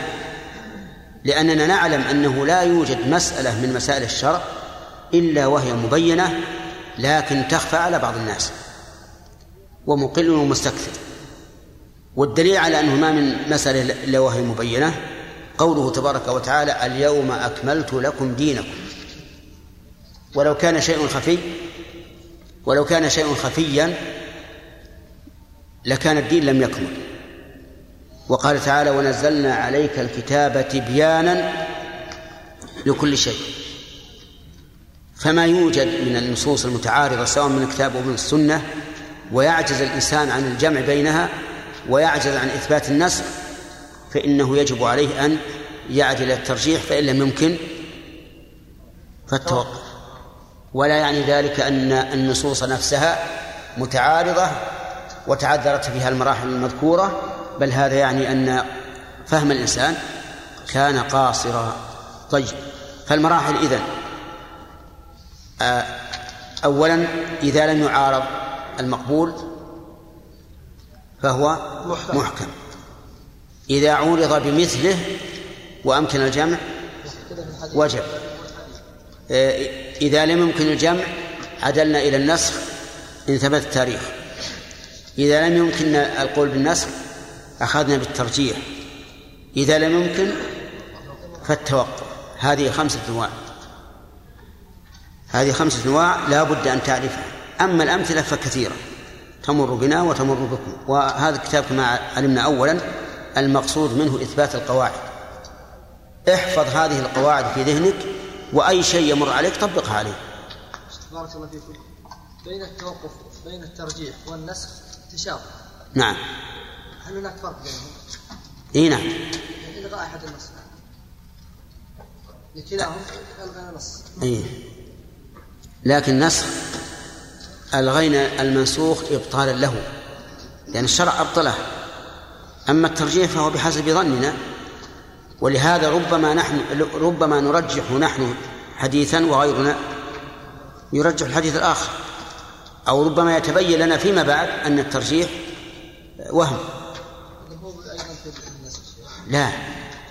لأننا نعلم أنه لا يوجد مسألة من مسائل الشرع إلا وهي مبينة لكن تخفى على بعض الناس ومقل ومستكثر. والدليل على أنه ما من مسألة إلا وهي مبينة قوله تبارك وتعالى اليوم أكملت لكم دينكم. ولو كان شيء خفي ولو كان شيء خفيا لكان الدين لم يكمل. وقال تعالى ونزلنا عليك الكتاب تبيانا لكل شيء. فما يوجد من النصوص المتعارضة سواء من الكتاب أو من السنة ويعجز الإنسان عن الجمع بينها ويعجز عن إثبات النسخ فإنه يجب عليه أن يعدل الترجيح فإن لم يمكن فالتوقف. ولا يعني ذلك أن النصوص نفسها متعارضة وتعذرت فيها المراحل المذكورة بل هذا يعني أن فهم الإنسان كان قاصرا طيب. فالمراحل إذن آه، أولا إذا لم يعارض المقبول فهو محكم. إذا عورض بمثله وأمكن الجمع وجب. إذا لم يمكن الجمع عدلنا إلى النسخ إن ثبت التاريخ. إذا لم يمكن القول بالنسخ أخذنا بالترجيح. إذا لم يمكن فالتوقف. هذه خمسة أنواع. هذه خمسة أنواع لا بد أن تعرفها. أما الأمثلة فكثيرة. تمر بنا وتمر بكم. وهذا الكتاب كما علمنا أولا المقصود منه إثبات القواعد. احفظ هذه القواعد في ذهنك وأي شيء يمر عليك طبقها عليه. بارك الله فيكم. بين التوقف بين الترجيح والنسخ تشابه نعم. هل هناك فرق بينهم؟ إي نعم. إلغاء أحد النص. لكلاهم ألغى نص. إي. لكن نسخ ألغينا المنسوخ إبطالا له. لأن الشرع أبطله. أما الترجيح فهو بحسب ظننا. ولهذا ربما نحن ربما نرجح نحن حديثا وغيرنا يرجح الحديث الآخر. أو ربما يتبين لنا فيما بعد أن الترجيح وهم. لا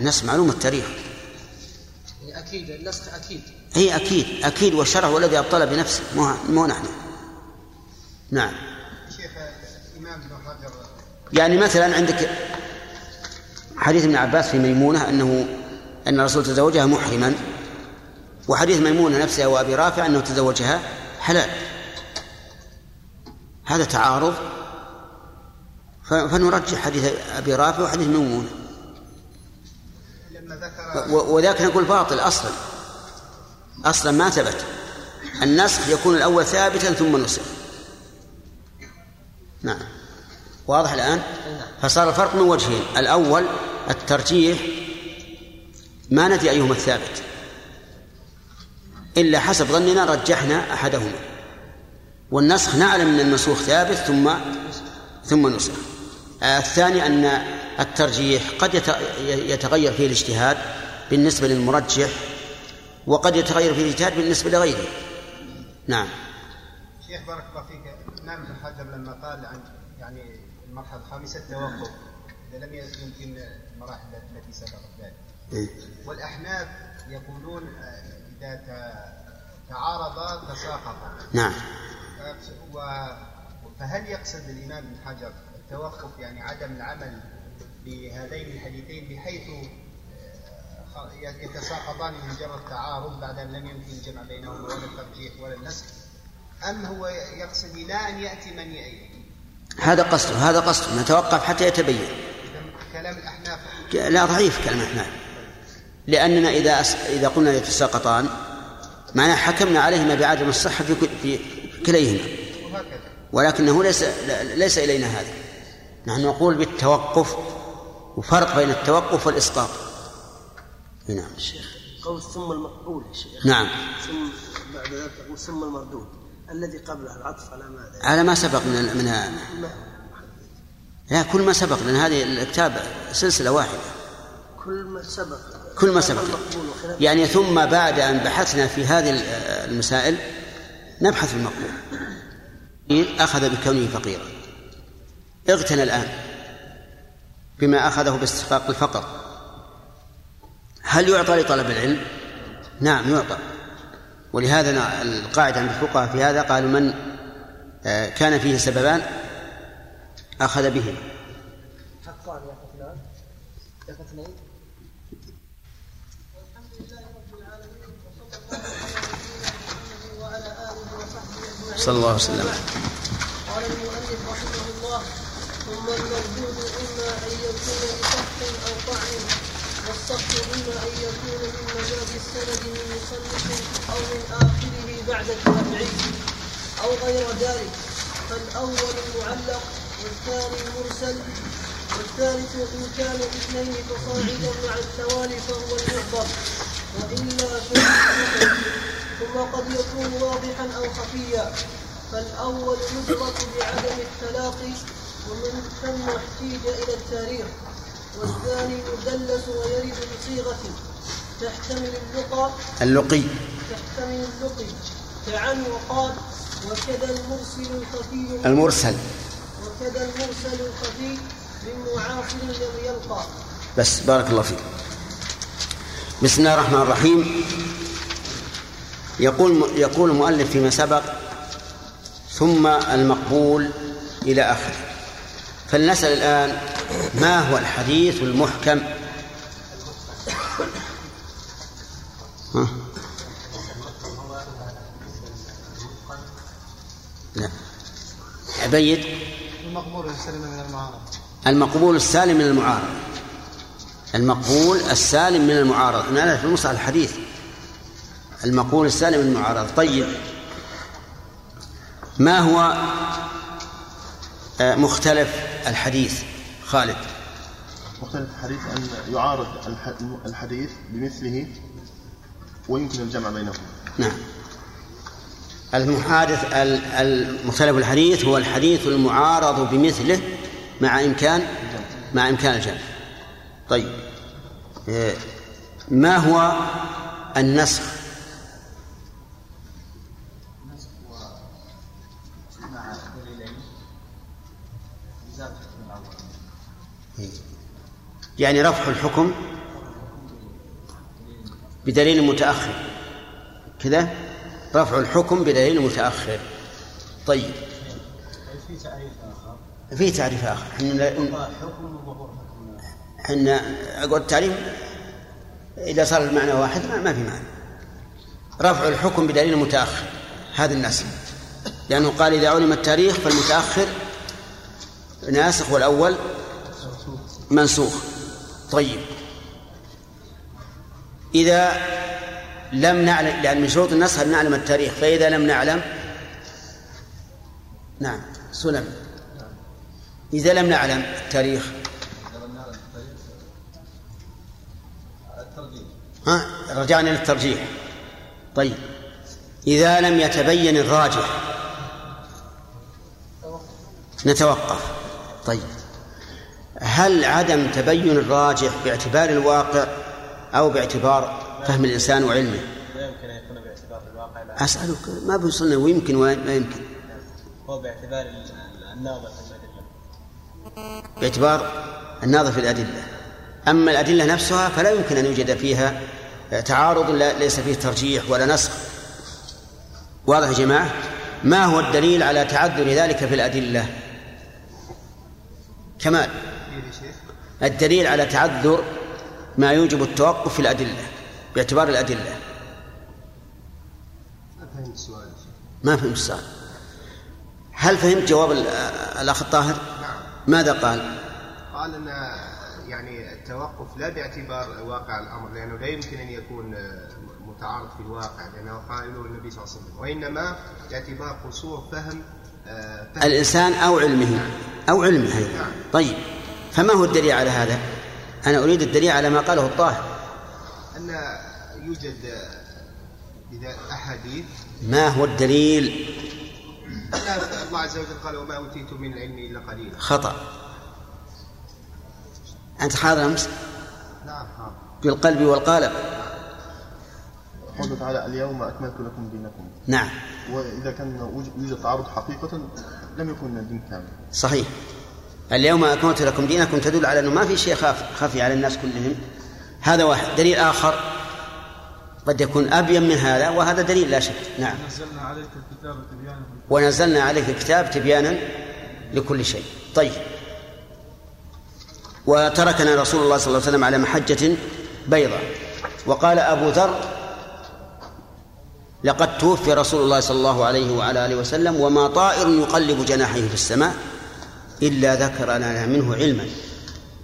النسخ معلوم التاريخ. يعني أكيد النسخ أكيد. هي أكيد أكيد والشرع هو الذي أبطل بنفسه. مو مو نحن. نعم. شيخ الإمام ابن حجر. يعني مثلا عندك حديث ابن عباس في ميمونة أنه أن الرسول تزوجها محرما وحديث ميمونة نفسها وأبي رافع أنه تزوجها حلال. هذا تعارض. فنرجح حديث أبي رافع وحديث ميمونة. وذاك نقول باطل أصلا. أصلا ما ثبت. النسخ يكون الأول ثابتا ثم نسخ. نعم. واضح الآن؟ فصار الفرق من وجهين. الأول الترجيح ما ندري أيهما الثابت. إلا حسب ظننا رجحنا أحدهما. والنسخ نعلم أن المنسوخ ثابت ثم ثم نسخ. الثاني أن الترجيح قد يتغير فيه الاجتهاد بالنسبة للمرجح وقد يتغير فيه الاجتهاد بالنسبة لغيره. نعم. شيخ بارك الله فيك. الإمام ابن حجر لما قال عن المرحلة الخامسة التوقف. إذا لم يمكن المراحل التي سبقت ذلك. إيه. والأحناف يقولون آه، إذا ت- تعارضا تساقطا نعم. فهل يقصد الإمام ابن حجر التوقف يعني عدم العمل بهذين الحديثين بحيث آه، يتساقطان بمجرد تعارض بعد أن لم يمكن الجمع بينهما ولا الترجيح ولا النسخ؟ أم هو يقصد لا أن يأتي من هذا قصده هذا قصده نتوقف حتى يتبين. كلام الأحناف لا ضعيف كلام إحنا لأننا إذا أس... إذا قلنا يتساقطان معناه حكمنا عليهما بعدم الصحة في كل... في كليهما. ولكنه ليس ليس إلينا هذا. نحن نقول بالتوقف وفرق بين التوقف والإسقاط. نعم. شيخ قول ثم المقبول يا شيخ. نعم. ثم بعد ذلك ثم المردود. الذي قبله العطف على ماذا؟ على ما سبق من من لا. كل ما سبق لأن هذه الكتاب سلسلة واحدة. كل ما سبق. كل ما سبق. يعني ثم بعد أن بحثنا في هذه المسائل نبحث في المقبول. أخذ بكونه فقيرا. اغتنى الآن بما أخذه باستحقاق الفقر. هل يعطى لطلب العلم؟ نعم يعطى. ولهذا القاعدة عند الفقهاء في هذا قالوا من آه، كان فيه سببان أخذ بهما. حقان صلى الله عليه وسلم. قال المؤلف رحمه الله ثم المردود إما أن يكون لسقط أو طعن والسقط إما أن يكون من من مصنف أو من اخره بعد التابعي أو غير ذلك فالأول المعلق والثاني المرسل والثالث إن كان اثنين فصاعدا مع التوالي فهو المحضر وإلا ثم قد يكون واضحا أو خفيا فالأول يدرك بعدم التلاقي ومن ثم احتيج إلى التاريخ والثاني يدلس ويرد بصيغة تحتمل اللقى اللقي. تحتمل اللقي. كعن وقال وكذا المرسل الخفي. المرسل. وكذا المرسل الخفي. من معاصر لم يلقى. بس بارك الله فيك. بسم الله الرحمن الرحيم. يقول يقول المؤلف فيما سبق ثم المقبول إلى آخره. فلنسأل الآن ما هو الحديث المحكم ها؟ لا. عبيد المقبول السلم من المعارضة المقبول السالم من المعارض. المقبول السالم من المعارض. أنا في المصطلح الحديث. المقبول السالم من المعارض. طيب. ما هو آه، مختلف الحديث؟ خالد. مختلف الحديث أن يعارض الح- الحديث بمثله ويمكن الجمع بينهما. نعم. المحادث ال- المختلف الحديث هو الحديث المعارض بمثله مع إمكان مع إمكان الجمع. طيب. آه، ما هو النسخ؟ الأول يعني رفع الحكم بدليل متأخر. كذا؟ رفع الحكم بدليل متأخر. طيب. في تعريف آخر. في تعريف آخر. إحنا إحنا أقول التعريف إذا صار المعنى واحد ما, في معنى. رفع الحكم بدليل متأخر. هذا الناس. لأنه قال إذا علم التاريخ فالمتأخر ناسخ والأول منسوخ. طيب. إذا لم نعلم لأن من شروط النسخ ان نعلم التاريخ فإذا لم نعلم نعم سلم. إذا لم نعلم التاريخ. ها رجعنا للترجيح. طيب. إذا لم يتبين الراجح. نتوقف. طيب. هل عدم تبين الراجح باعتبار الواقع أو باعتبار فهم الإنسان وعلمه. لا يمكن أن يكون باعتبار الواقع لا. أسألك ما بيوصلنا ويمكن وما يمكن؟ هو باعتبار ال- الناظر في الأدلة. باعتبار الناظر في الأدلة. أما الأدلة نفسها فلا يمكن أن يوجد فيها تعارض لا- ليس فيه ترجيح ولا نسخ. واضح يا جماعة؟ ما هو الدليل على تعذر ذلك في الأدلة؟ كمال. الدليل على تعذر ما يوجب التوقف في الأدلة باعتبار الأدلة. ما فهمت السؤال ما فهمت السؤال. هل فهمت جواب ال- الأخ الطاهر؟ ماذا قال؟ قال إن يعني التوقف لا باعتبار واقع الأمر لأنه لا يمكن أن يكون متعارض في الواقع لأنه قائله النبي صلى الله عليه وسلم. وإنما باعتبار قصور فهم آه، فهم. الإنسان أو علمه أو علمه. أيضا طيب فما هو الدليل على هذا؟ أنا أريد الدليل على ما قاله الطاهر. أن يوجد إذا أحاديث ما هو الدليل؟ أن الله عز وجل قال وما أوتيتم من العلم إلا قليلا. خطأ. أنت حاضر أمس؟ نعم حاضر. بالقلب والقالب قوله تعالى اليوم أكملت لكم دينكم. نعم. وإذا كان وج- يوجد تعارض حقيقة لم يكن الدين كامل. صحيح. اليوم أكملت لكم دينكم تدل على أنه ما في شيء خاف خفي على الناس كلهم. هذا واحد. دليل آخر قد يكون أبين من هذا وهذا دليل لا شك. نعم. نزلنا عليك الكتاب تبيانا. ونزلنا عليك الكتاب تبيانا لكل شيء. طيب. وتركنا رسول الله صلى الله عليه وسلم على محجة بيضاء. وقال أبو ذر لقد توفي رسول الله صلى الله عليه وعلى آله وسلم وما طائر يقلب جناحيه في السماء إلا ذكر لنا منه علما.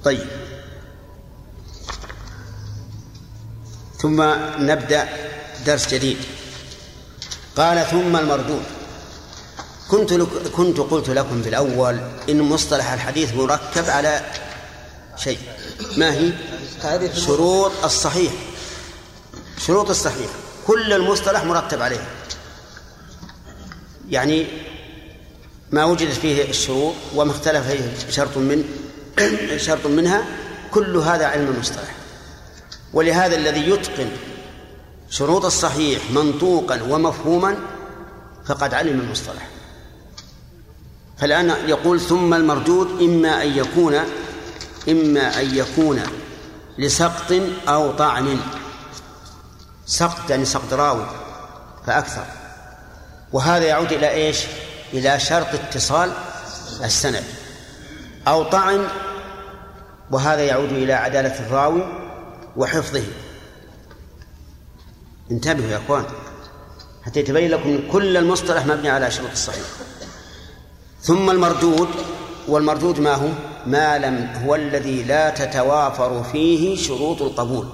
طيب. ثم نبدأ درس جديد. قال ثم المردود. كنت لك كنت قلت لكم بالأول إن مصطلح الحديث مركب على شيء. ما هي؟ شروط الصحيح. شروط الصحيح. كل المصطلح مرتب عليه. يعني ما وجدت فيه الشروط وما اختلف فيه شرط من شرط منها كل هذا علم المصطلح ولهذا الذي يتقن شروط الصحيح منطوقا ومفهوما فقد علم المصطلح. فالآن يقول ثم المردود إما أن يكون إما أن يكون لسقط أو طعن. سقط يعني سقط راوي فأكثر. وهذا يعود إلى إيش؟ إلى شرط اتصال السند أو طعن وهذا يعود إلى عدالة الراوي وحفظه. انتبهوا يا أخوان حتى يتبين لكم كل المصطلح مبني على شروط الصحيح. ثم المردود والمردود ما هو؟ ما لم هو الذي لا تتوافر فيه شروط القبول.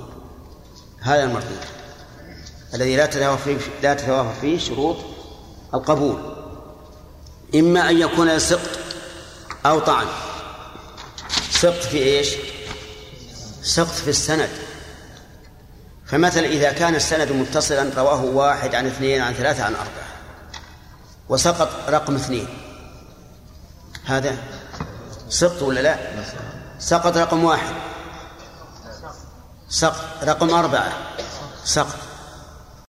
هذا المردود. الذي لا تتوافر فيه لا تتوافر فيه شروط القبول. إما أن يكون سقط أو طعن. سقط في إيش؟ سقط في السند. فمثلا إذا كان السند متصلا رواه واحد عن اثنين عن ثلاثة عن أربعة. وسقط رقم اثنين. هذا سقط ولا لا؟ سقط رقم واحد. سقط رقم أربعة. سقط.